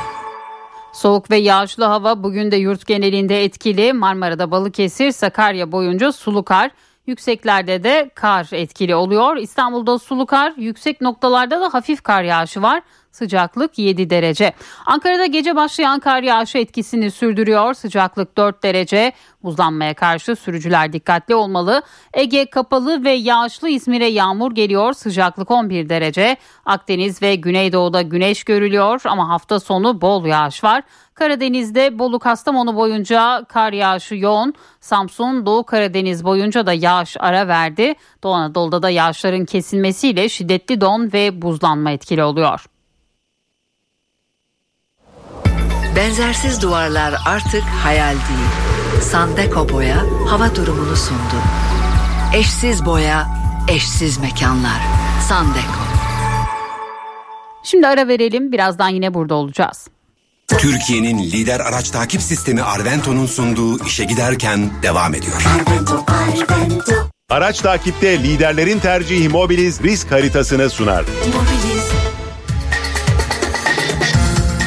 Soğuk ve yağışlı hava bugün de yurt genelinde etkili. Marmara'da Balıkesir, Sakarya boyunca sulu kar, yükseklerde de kar etkili oluyor. İstanbul'da sulu kar, yüksek noktalarda da hafif kar yağışı var. Sıcaklık 7 derece. Ankara'da gece başlayan kar yağışı etkisini sürdürüyor. Sıcaklık 4 derece. Buzlanmaya karşı sürücüler dikkatli olmalı. Ege kapalı ve yağışlı İzmir'e yağmur geliyor. Sıcaklık 11 derece. Akdeniz ve Güneydoğu'da güneş görülüyor ama hafta sonu bol yağış var. Karadeniz'de Bolu Kastamonu boyunca kar yağışı yoğun. Samsun Doğu Karadeniz boyunca da yağış ara verdi. Doğu Anadolu'da da yağışların kesilmesiyle şiddetli don ve buzlanma etkili oluyor. Benzersiz duvarlar artık hayal değil. Sandeko Boya hava durumunu sundu. Eşsiz boya, eşsiz mekanlar. Sandeko. Şimdi ara verelim. Birazdan yine burada olacağız. Türkiye'nin lider araç takip sistemi Arvento'nun sunduğu işe giderken devam ediyor. Arvento, Arvento. Araç takipte liderlerin tercihi Mobiliz risk haritasını sunar. Mobiliz.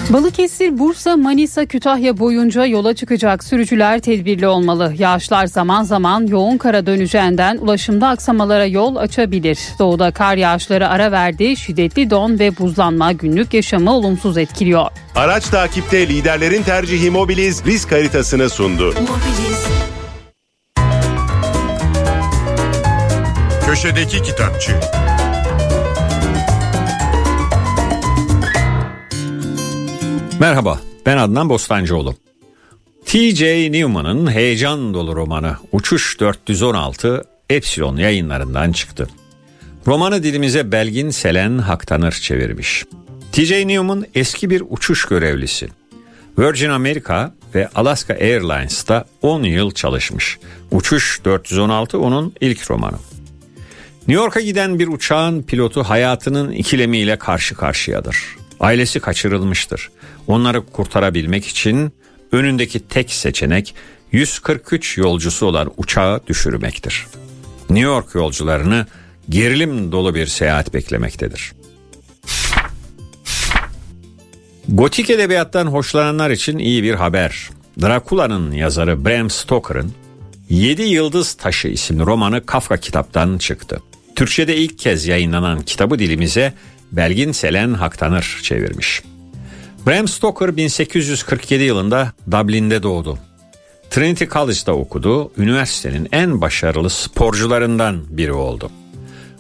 Balıkesir, Bursa, Manisa, Kütahya boyunca yola çıkacak sürücüler tedbirli olmalı. Yağışlar zaman zaman yoğun kara döneceğinden ulaşımda aksamalara yol açabilir. Doğuda kar yağışları ara verdi, şiddetli don ve buzlanma günlük yaşamı olumsuz etkiliyor. Araç takipte liderlerin tercihi Mobiliz risk haritasını sundu. Mobiliz. Köşedeki Kitapçı Merhaba, ben Adnan Bostancıoğlu. T.J. Newman'ın heyecan dolu romanı Uçuş 416 Epsilon yayınlarından çıktı. Romanı dilimize Belgin Selen Haktanır çevirmiş. T.J. Newman eski bir uçuş görevlisi. Virgin America ve Alaska Airlines'ta 10 yıl çalışmış. Uçuş 416 onun ilk romanı. New York'a giden bir uçağın pilotu hayatının ikilemiyle karşı karşıyadır. Ailesi kaçırılmıştır. Onları kurtarabilmek için önündeki tek seçenek 143 yolcusu olan uçağı düşürmektir. New York yolcularını gerilim dolu bir seyahat beklemektedir. Gotik edebiyattan hoşlananlar için iyi bir haber. Drakula'nın yazarı Bram Stoker'ın 7 Yıldız Taşı isimli romanı Kafka kitaptan çıktı. Türkçe'de ilk kez yayınlanan kitabı dilimize Belgin Selen Haktanır çevirmiş. Bram Stoker 1847 yılında Dublin'de doğdu. Trinity College'da okudu, üniversitenin en başarılı sporcularından biri oldu.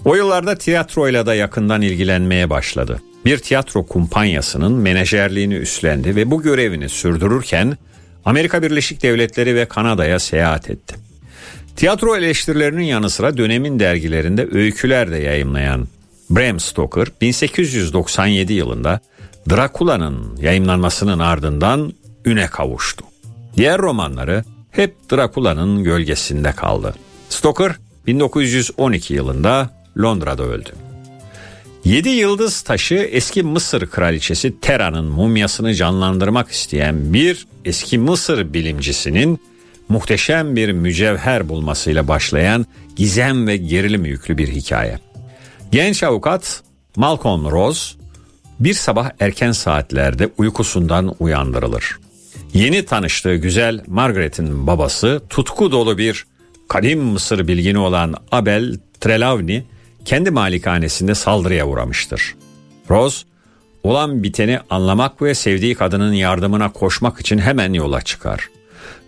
O yıllarda tiyatroyla da yakından ilgilenmeye başladı. Bir tiyatro kumpanyasının menajerliğini üstlendi ve bu görevini sürdürürken Amerika Birleşik Devletleri ve Kanada'ya seyahat etti. Tiyatro eleştirilerinin yanı sıra dönemin dergilerinde öyküler de yayımlayan Bram Stoker 1897 yılında Drakula'nın yayınlanmasının ardından üne kavuştu. Diğer romanları hep Drakula'nın gölgesinde kaldı. Stoker 1912 yılında Londra'da öldü. Yedi yıldız taşı eski Mısır kraliçesi Tera'nın mumyasını canlandırmak isteyen bir eski Mısır bilimcisinin muhteşem bir mücevher bulmasıyla başlayan gizem ve gerilim yüklü bir hikaye. Genç avukat Malcolm Rose bir sabah erken saatlerde uykusundan uyandırılır. Yeni tanıştığı güzel Margaret'in babası tutku dolu bir kadim Mısır bilgini olan Abel Trelawney kendi malikanesinde saldırıya uğramıştır. Rose olan biteni anlamak ve sevdiği kadının yardımına koşmak için hemen yola çıkar.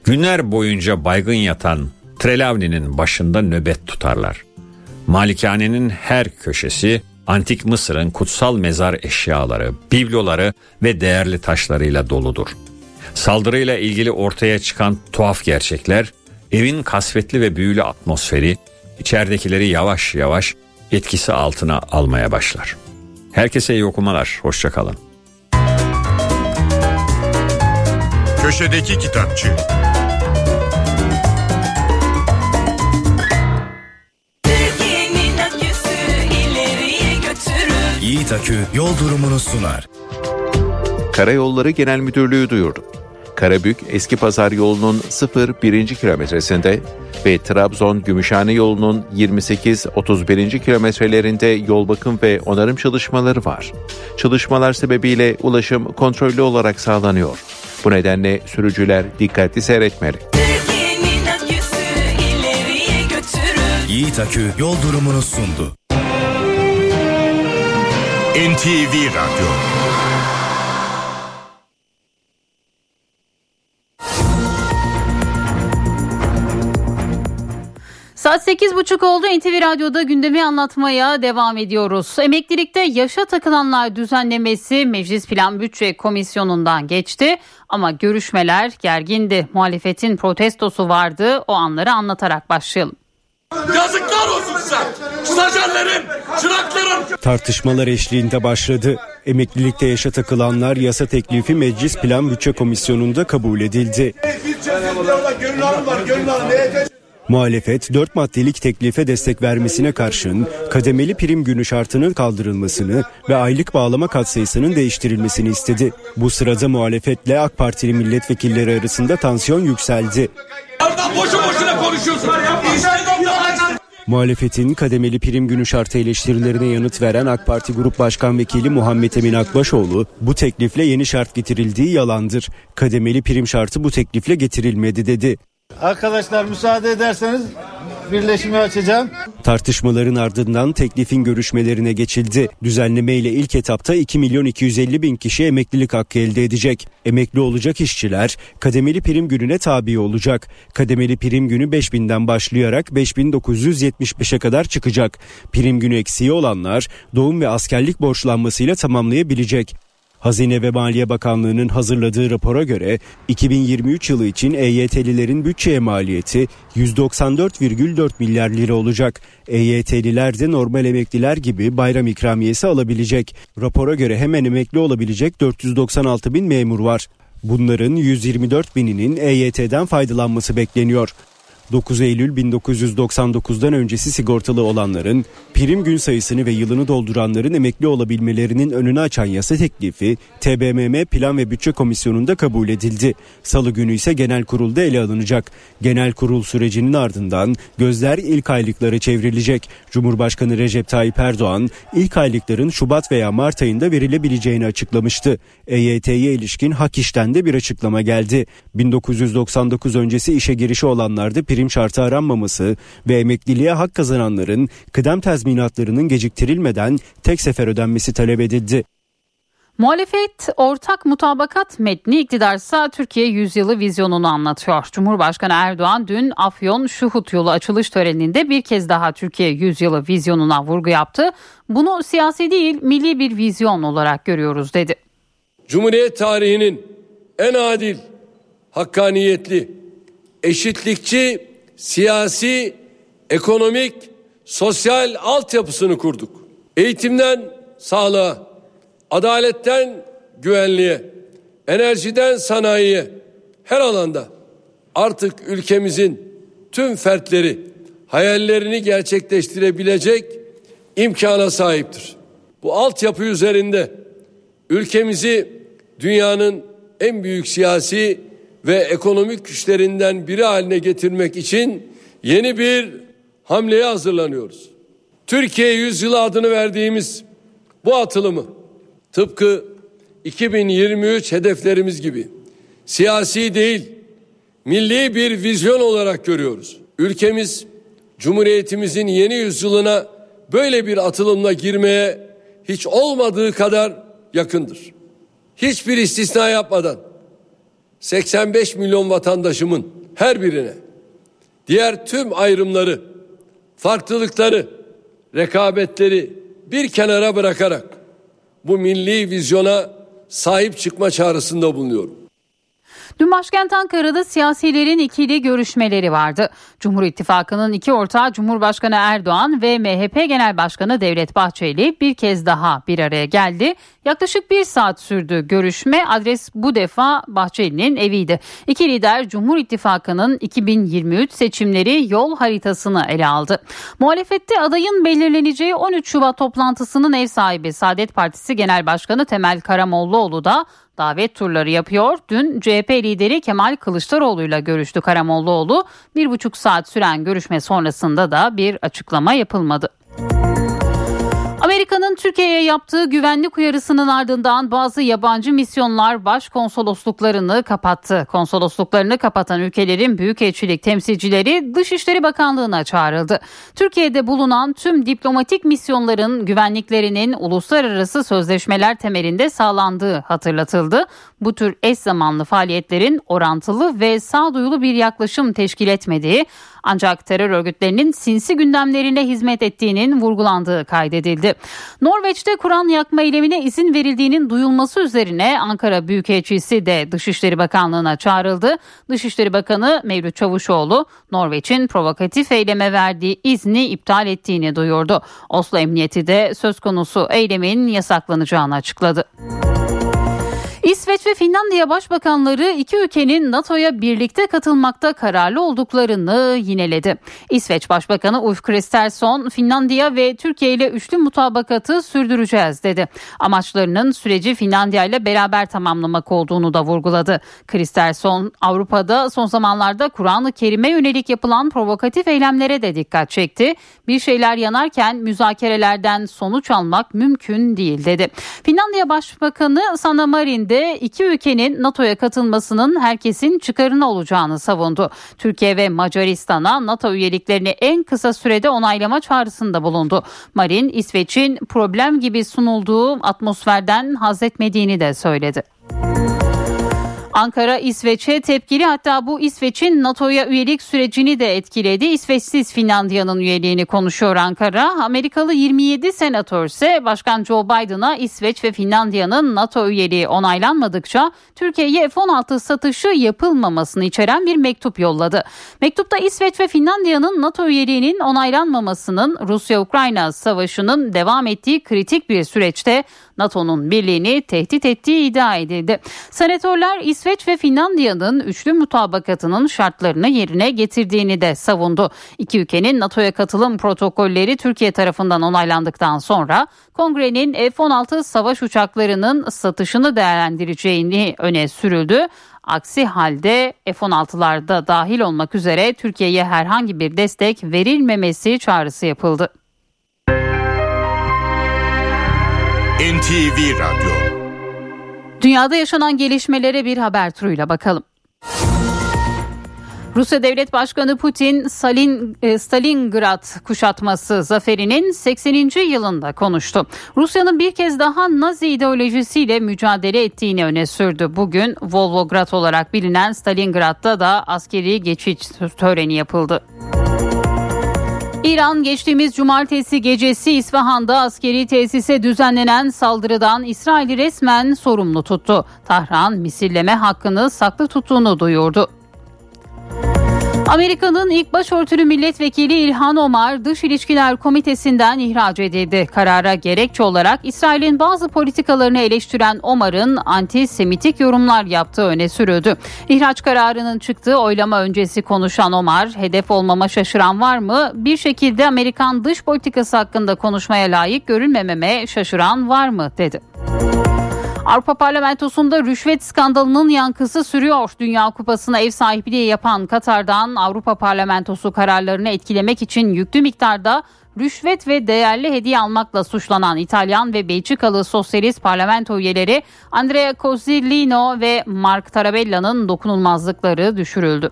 Günler boyunca baygın yatan Trelawney'nin başında nöbet tutarlar. Malikanenin her köşesi antik Mısır'ın kutsal mezar eşyaları, bibloları ve değerli taşlarıyla doludur. Saldırıyla ilgili ortaya çıkan tuhaf gerçekler, evin kasvetli ve büyülü atmosferi, içeridekileri yavaş yavaş etkisi altına almaya başlar. Herkese iyi okumalar, hoşçakalın. Köşedeki Kitapçı Yiğit Akü yol durumunu sunar. Karayolları Genel Müdürlüğü duyurdu. Karabük Eski Pazar yolunun 0-1. kilometresinde ve Trabzon Gümüşhane yolunun 28-31. kilometrelerinde yol bakım ve onarım çalışmaları var. Çalışmalar sebebiyle ulaşım kontrollü olarak sağlanıyor. Bu nedenle sürücüler dikkatli seyretmeli. Yiğit Akü yol durumunu sundu. NTV Radyo Saat 8.30 oldu. NTV Radyo'da gündemi anlatmaya devam ediyoruz. Emeklilikte yaşa takılanlar düzenlemesi Meclis Plan Bütçe Komisyonu'ndan geçti. Ama görüşmeler gergindi. Muhalefetin protestosu vardı. O anları anlatarak başlayalım. Yazıklar olsun size. Stajyerlerim, çıraklarım. Tartışmalar eşliğinde başladı. Emeklilikte yaşa takılanlar yasa teklifi Meclis Plan Bütçe Komisyonu'nda kabul edildi. Muhalefet 4 maddelik teklife destek vermesine karşın kademeli prim günü şartının kaldırılmasını ve aylık bağlama katsayısının değiştirilmesini istedi. Bu sırada muhalefetle AK Partili milletvekilleri arasında tansiyon yükseldi. Boşu boşuna konuşuyorsun. Muhalefetin kademeli prim günü şartı eleştirilerine yanıt veren AK Parti Grup Başkan Vekili Muhammed Emin Akbaşoğlu bu teklifle yeni şart getirildiği yalandır. Kademeli prim şartı bu teklifle getirilmedi dedi. Arkadaşlar müsaade ederseniz birleşimi açacağım. Tartışmaların ardından teklifin görüşmelerine geçildi. Düzenleme ile ilk etapta 2 milyon 250 bin kişi emeklilik hakkı elde edecek. Emekli olacak işçiler kademeli prim gününe tabi olacak. Kademeli prim günü 5000'den başlayarak 5975'e kadar çıkacak. Prim günü eksiği olanlar doğum ve askerlik borçlanmasıyla tamamlayabilecek. Hazine ve Maliye Bakanlığı'nın hazırladığı rapora göre 2023 yılı için EYT'lilerin bütçeye maliyeti 194,4 milyar lira olacak. EYT'liler de normal emekliler gibi bayram ikramiyesi alabilecek. Rapora göre hemen emekli olabilecek 496 bin memur var. Bunların 124 bininin EYT'den faydalanması bekleniyor. 9 Eylül 1999'dan öncesi sigortalı olanların prim gün sayısını ve yılını dolduranların emekli olabilmelerinin önünü açan yasa teklifi TBMM Plan ve Bütçe Komisyonu'nda kabul edildi. Salı günü ise genel kurulda ele alınacak. Genel kurul sürecinin ardından gözler ilk aylıklara çevrilecek. Cumhurbaşkanı Recep Tayyip Erdoğan ilk aylıkların Şubat veya Mart ayında verilebileceğini açıklamıştı. EYT'ye ilişkin hak işten de bir açıklama geldi. 1999 öncesi işe girişi olanlarda prim şartı aranmaması ve emekliliğe hak kazananların kıdem tazminatlarının geciktirilmeden tek sefer ödenmesi talep edildi. Muhalefet ortak mutabakat metni iktidarsa Türkiye yüzyılı vizyonunu anlatıyor. Cumhurbaşkanı Erdoğan dün Afyon Şuhut yolu açılış töreninde bir kez daha Türkiye yüzyılı vizyonuna vurgu yaptı. Bunu siyasi değil milli bir vizyon olarak görüyoruz dedi. Cumhuriyet tarihinin en adil, hakkaniyetli, eşitlikçi, siyasi, ekonomik, sosyal altyapısını kurduk. Eğitimden sağlığa, adaletten güvenliğe, enerjiden sanayiye her alanda artık ülkemizin tüm fertleri hayallerini gerçekleştirebilecek imkana sahiptir. Bu altyapı üzerinde ülkemizi dünyanın en büyük siyasi ve ekonomik güçlerinden biri haline getirmek için yeni bir hamleye hazırlanıyoruz. Türkiye yüzyılı adını verdiğimiz bu atılımı tıpkı 2023 hedeflerimiz gibi siyasi değil milli bir vizyon olarak görüyoruz. Ülkemiz Cumhuriyetimizin yeni yüzyılına böyle bir atılımla girmeye hiç olmadığı kadar yakındır. Hiçbir istisna yapmadan 85 milyon vatandaşımın her birine diğer tüm ayrımları, farklılıkları, rekabetleri bir kenara bırakarak bu milli vizyona sahip çıkma çağrısında bulunuyorum. Dün başkent Ankara'da siyasilerin ikili görüşmeleri vardı. Cumhur İttifakı'nın iki ortağı Cumhurbaşkanı Erdoğan ve MHP Genel Başkanı Devlet Bahçeli bir kez daha bir araya geldi. Yaklaşık bir saat sürdü görüşme. Adres bu defa Bahçeli'nin eviydi. İki lider Cumhur İttifakı'nın 2023 seçimleri yol haritasını ele aldı. Muhalefette adayın belirleneceği 13 Şubat toplantısının ev sahibi Saadet Partisi Genel Başkanı Temel Karamollaoğlu da davet turları yapıyor. Dün CHP lideri Kemal Kılıçdaroğlu ile görüştü Karamollaoğlu. Bir buçuk saat süren görüşme sonrasında da bir açıklama yapılmadı. Amerika'nın Türkiye'ye yaptığı güvenlik uyarısının ardından bazı yabancı misyonlar başkonsolosluklarını kapattı. Konsolosluklarını kapatan ülkelerin büyükelçilik temsilcileri Dışişleri Bakanlığı'na çağrıldı. Türkiye'de bulunan tüm diplomatik misyonların güvenliklerinin uluslararası sözleşmeler temelinde sağlandığı hatırlatıldı. Bu tür eş zamanlı faaliyetlerin orantılı ve sağduyulu bir yaklaşım teşkil etmediği ancak terör örgütlerinin sinsi gündemlerine hizmet ettiğinin vurgulandığı kaydedildi. Norveç'te Kur'an yakma eylemine izin verildiğinin duyulması üzerine Ankara Büyükelçisi de Dışişleri Bakanlığı'na çağrıldı. Dışişleri Bakanı Mevlüt Çavuşoğlu Norveç'in provokatif eyleme verdiği izni iptal ettiğini duyurdu. Oslo Emniyeti de söz konusu eylemin yasaklanacağını açıkladı. İsveç ve Finlandiya başbakanları iki ülkenin NATO'ya birlikte katılmakta kararlı olduklarını yineledi. İsveç Başbakanı Ulf Kristersson, Finlandiya ve Türkiye ile üçlü mutabakatı sürdüreceğiz dedi. Amaçlarının süreci Finlandiya ile beraber tamamlamak olduğunu da vurguladı. Kristersson, Avrupa'da son zamanlarda Kur'an-ı Kerim'e yönelik yapılan provokatif eylemlere de dikkat çekti. Bir şeyler yanarken müzakerelerden sonuç almak mümkün değil dedi. Finlandiya Başbakanı Sanna Marin de iki ülkenin NATO'ya katılmasının herkesin çıkarına olacağını savundu. Türkiye ve Macaristan'a NATO üyeliklerini en kısa sürede onaylama çağrısında bulundu. Marin, İsveç'in problem gibi sunulduğu atmosferden haz etmediğini de söyledi. Ankara İsveç'e tepkili hatta bu İsveç'in NATO'ya üyelik sürecini de etkiledi. İsveçsiz Finlandiya'nın üyeliğini konuşuyor Ankara. Amerikalı 27 senatör ise Başkan Joe Biden'a İsveç ve Finlandiya'nın NATO üyeliği onaylanmadıkça Türkiye'ye F-16 satışı yapılmamasını içeren bir mektup yolladı. Mektupta İsveç ve Finlandiya'nın NATO üyeliğinin onaylanmamasının Rusya-Ukrayna savaşının devam ettiği kritik bir süreçte NATO'nun birliğini tehdit ettiği iddia edildi. Senatörler İsveç ve Finlandiya'nın üçlü mutabakatının şartlarını yerine getirdiğini de savundu. İki ülkenin NATO'ya katılım protokolleri Türkiye tarafından onaylandıktan sonra kongrenin F-16 savaş uçaklarının satışını değerlendireceğini öne sürüldü. Aksi halde F-16'larda dahil olmak üzere Türkiye'ye herhangi bir destek verilmemesi çağrısı yapıldı. NTV Radyo Dünyada yaşanan gelişmelere bir haber turuyla bakalım. Rusya Devlet Başkanı Putin Stalin, e, Stalingrad kuşatması zaferinin 80. yılında konuştu. Rusya'nın bir kez daha Nazi ideolojisiyle mücadele ettiğini öne sürdü. Bugün Volgograd olarak bilinen Stalingrad'da da askeri geçiş töreni yapıldı. İran geçtiğimiz cumartesi gecesi İsfahan'da askeri tesise düzenlenen saldırıdan İsrail'i resmen sorumlu tuttu. Tahran misilleme hakkını saklı tuttuğunu duyurdu. Amerika'nın ilk başörtülü milletvekili İlhan Omar Dış İlişkiler Komitesi'nden ihraç edildi. Karara gerekçe olarak İsrail'in bazı politikalarını eleştiren Omar'ın antisemitik yorumlar yaptığı öne sürüldü. İhraç kararının çıktığı oylama öncesi konuşan Omar, hedef olmama şaşıran var mı? Bir şekilde Amerikan dış politikası hakkında konuşmaya layık görülmememe şaşıran var mı? dedi. Avrupa Parlamentosu'nda rüşvet skandalının yankısı sürüyor. Dünya Kupası'na ev sahipliği yapan Katar'dan Avrupa Parlamentosu kararlarını etkilemek için yüklü miktarda rüşvet ve değerli hediye almakla suçlanan İtalyan ve Belçikalı sosyalist parlamento üyeleri Andrea Cozzolino ve Mark Tarabella'nın dokunulmazlıkları düşürüldü.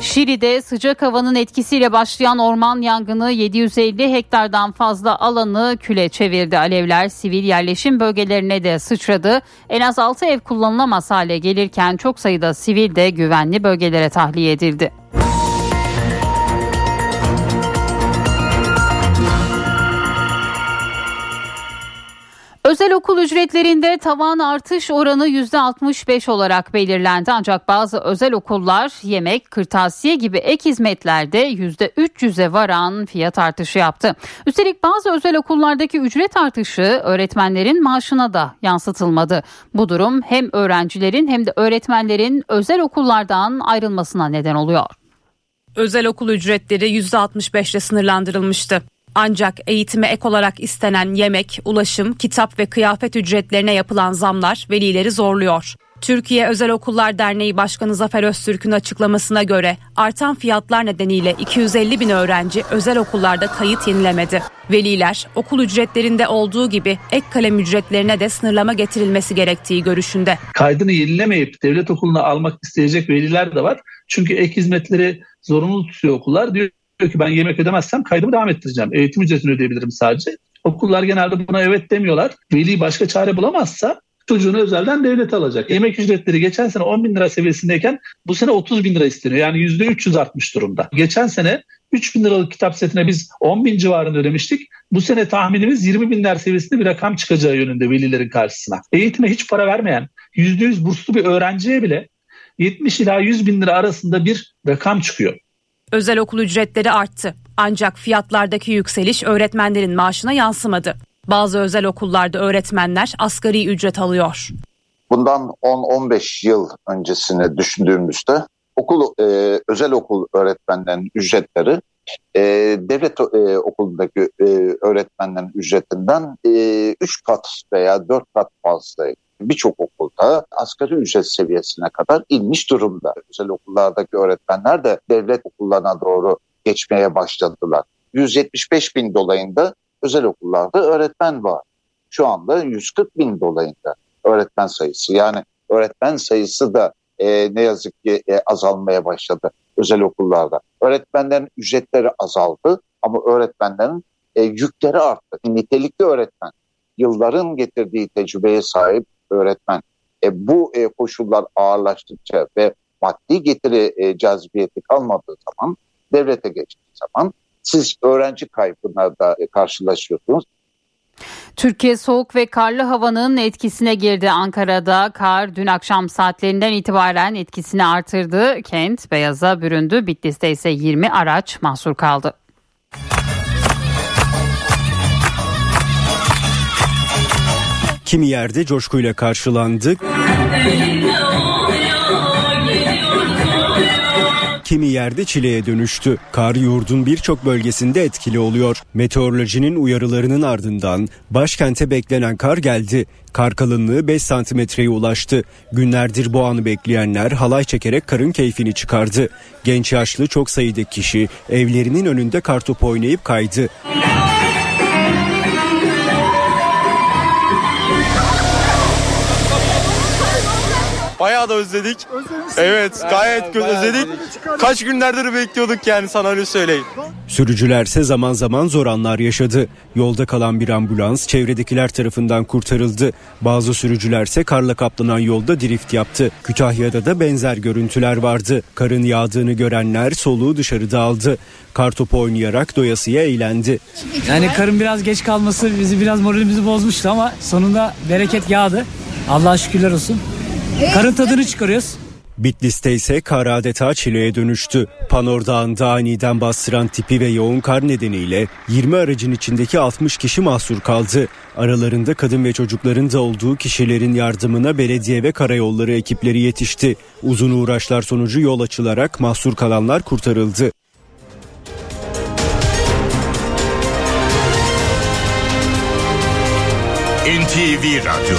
Şili'de sıcak havanın etkisiyle başlayan orman yangını 750 hektardan fazla alanı küle çevirdi. Alevler sivil yerleşim bölgelerine de sıçradı. En az 6 ev kullanılamaz hale gelirken çok sayıda sivil de güvenli bölgelere tahliye edildi. Özel okul ücretlerinde tavan artış oranı %65 olarak belirlendi. Ancak bazı özel okullar yemek, kırtasiye gibi ek hizmetlerde %300'e varan fiyat artışı yaptı. Üstelik bazı özel okullardaki ücret artışı öğretmenlerin maaşına da yansıtılmadı. Bu durum hem öğrencilerin hem de öğretmenlerin özel okullardan ayrılmasına neden oluyor. Özel okul ücretleri %65 ile sınırlandırılmıştı. Ancak eğitime ek olarak istenen yemek, ulaşım, kitap ve kıyafet ücretlerine yapılan zamlar velileri zorluyor. Türkiye Özel Okullar Derneği Başkanı Zafer Öztürk'ün açıklamasına göre artan fiyatlar nedeniyle 250 bin öğrenci özel okullarda kayıt yenilemedi. Veliler okul ücretlerinde olduğu gibi ek kalem ücretlerine de sınırlama getirilmesi gerektiği görüşünde. Kaydını yenilemeyip devlet okuluna almak isteyecek veliler de var. Çünkü ek hizmetleri zorunlu tutuyor okullar. Diyor diyor ki ben yemek ödemezsem kaydımı devam ettireceğim. Eğitim ücretini ödeyebilirim sadece. Okullar genelde buna evet demiyorlar. Veli başka çare bulamazsa çocuğunu özelden devlet alacak. Yemek ücretleri geçen sene 10 bin lira seviyesindeyken bu sene 30 bin lira isteniyor. Yani %300 artmış durumda. Geçen sene 3 bin liralık kitap setine biz 10 bin civarında ödemiştik. Bu sene tahminimiz 20 binler seviyesinde bir rakam çıkacağı yönünde velilerin karşısına. Eğitime hiç para vermeyen %100 burslu bir öğrenciye bile 70 ila 100 bin lira arasında bir rakam çıkıyor. Özel okul ücretleri arttı. Ancak fiyatlardaki yükseliş öğretmenlerin maaşına yansımadı. Bazı özel okullarda öğretmenler asgari ücret alıyor. Bundan 10-15 yıl öncesini düşündüğümüzde okul e, özel okul öğretmenlerinin ücretleri e, devlet e, okulundaki e, öğretmenlerin ücretinden 3 e, kat veya 4 kat fazlaydı birçok okulda asgari ücret seviyesine kadar inmiş durumda. Özel okullardaki öğretmenler de devlet okullarına doğru geçmeye başladılar. 175 bin dolayında özel okullarda öğretmen var. Şu anda 140 bin dolayında öğretmen sayısı. Yani öğretmen sayısı da e, ne yazık ki e, azalmaya başladı özel okullarda. Öğretmenlerin ücretleri azaldı ama öğretmenlerin e, yükleri arttı. Nitelikli öğretmen yılların getirdiği tecrübeye sahip öğretmen. E, bu e, koşullar ağırlaştıkça ve maddi getiri e, cazibiyeti kalmadığı zaman devlete geçtiği zaman siz öğrenci kaybına da e, karşılaşıyorsunuz. Türkiye soğuk ve karlı havanın etkisine girdi. Ankara'da kar dün akşam saatlerinden itibaren etkisini artırdı. Kent beyaza büründü. Bitlis'te ise 20 araç mahsur kaldı. Kimi yerde coşkuyla karşılandı. kimi yerde çileye dönüştü. Kar yurdun birçok bölgesinde etkili oluyor. Meteorolojinin uyarılarının ardından başkente beklenen kar geldi. Kar kalınlığı 5 santimetreye ulaştı. Günlerdir bu anı bekleyenler halay çekerek karın keyfini çıkardı. Genç yaşlı çok sayıda kişi evlerinin önünde kartopu oynayıp kaydı. Bayağı da özledik. Evet gayet gö- özledik. Kaç günlerdir bekliyorduk yani sana öyle söyleyeyim. Sürücülerse zaman zaman zor anlar yaşadı. Yolda kalan bir ambulans çevredekiler tarafından kurtarıldı. Bazı sürücülerse karla kaplanan yolda drift yaptı. Kütahya'da da benzer görüntüler vardı. Karın yağdığını görenler soluğu dışarıda aldı. Kartopu oynayarak doyasıya eğlendi. Yani karın biraz geç kalması bizi biraz moralimizi bozmuştu ama sonunda bereket yağdı. Allah'a şükürler olsun. Karın tadını çıkarıyoruz. Bitlis'te ise kar adeta çileye dönüştü. Panor Dağı'nda aniden bastıran tipi ve yoğun kar nedeniyle 20 aracın içindeki 60 kişi mahsur kaldı. Aralarında kadın ve çocukların da olduğu kişilerin yardımına belediye ve karayolları ekipleri yetişti. Uzun uğraşlar sonucu yol açılarak mahsur kalanlar kurtarıldı. NTV Radyo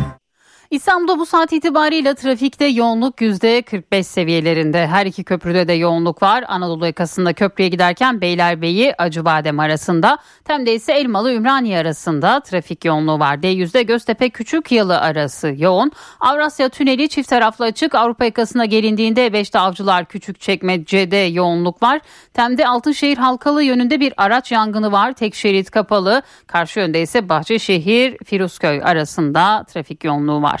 İstanbul'da bu saat itibariyle trafikte yoğunluk %45 seviyelerinde. Her iki köprüde de yoğunluk var. Anadolu yakasında köprüye giderken Beylerbeyi Acıbadem arasında. Tem'de ise Elmalı Ümraniye arasında trafik yoğunluğu var. D100'de Göztepe Küçük Yalı arası yoğun. Avrasya Tüneli çift taraflı açık. Avrupa yakasına gelindiğinde 5'te Avcılar Küçükçekmece'de yoğunluk var. Tem'de Altınşehir Halkalı yönünde bir araç yangını var. Tek şerit kapalı. Karşı yönde ise Bahçeşehir Firuzköy arasında trafik yoğunluğu var.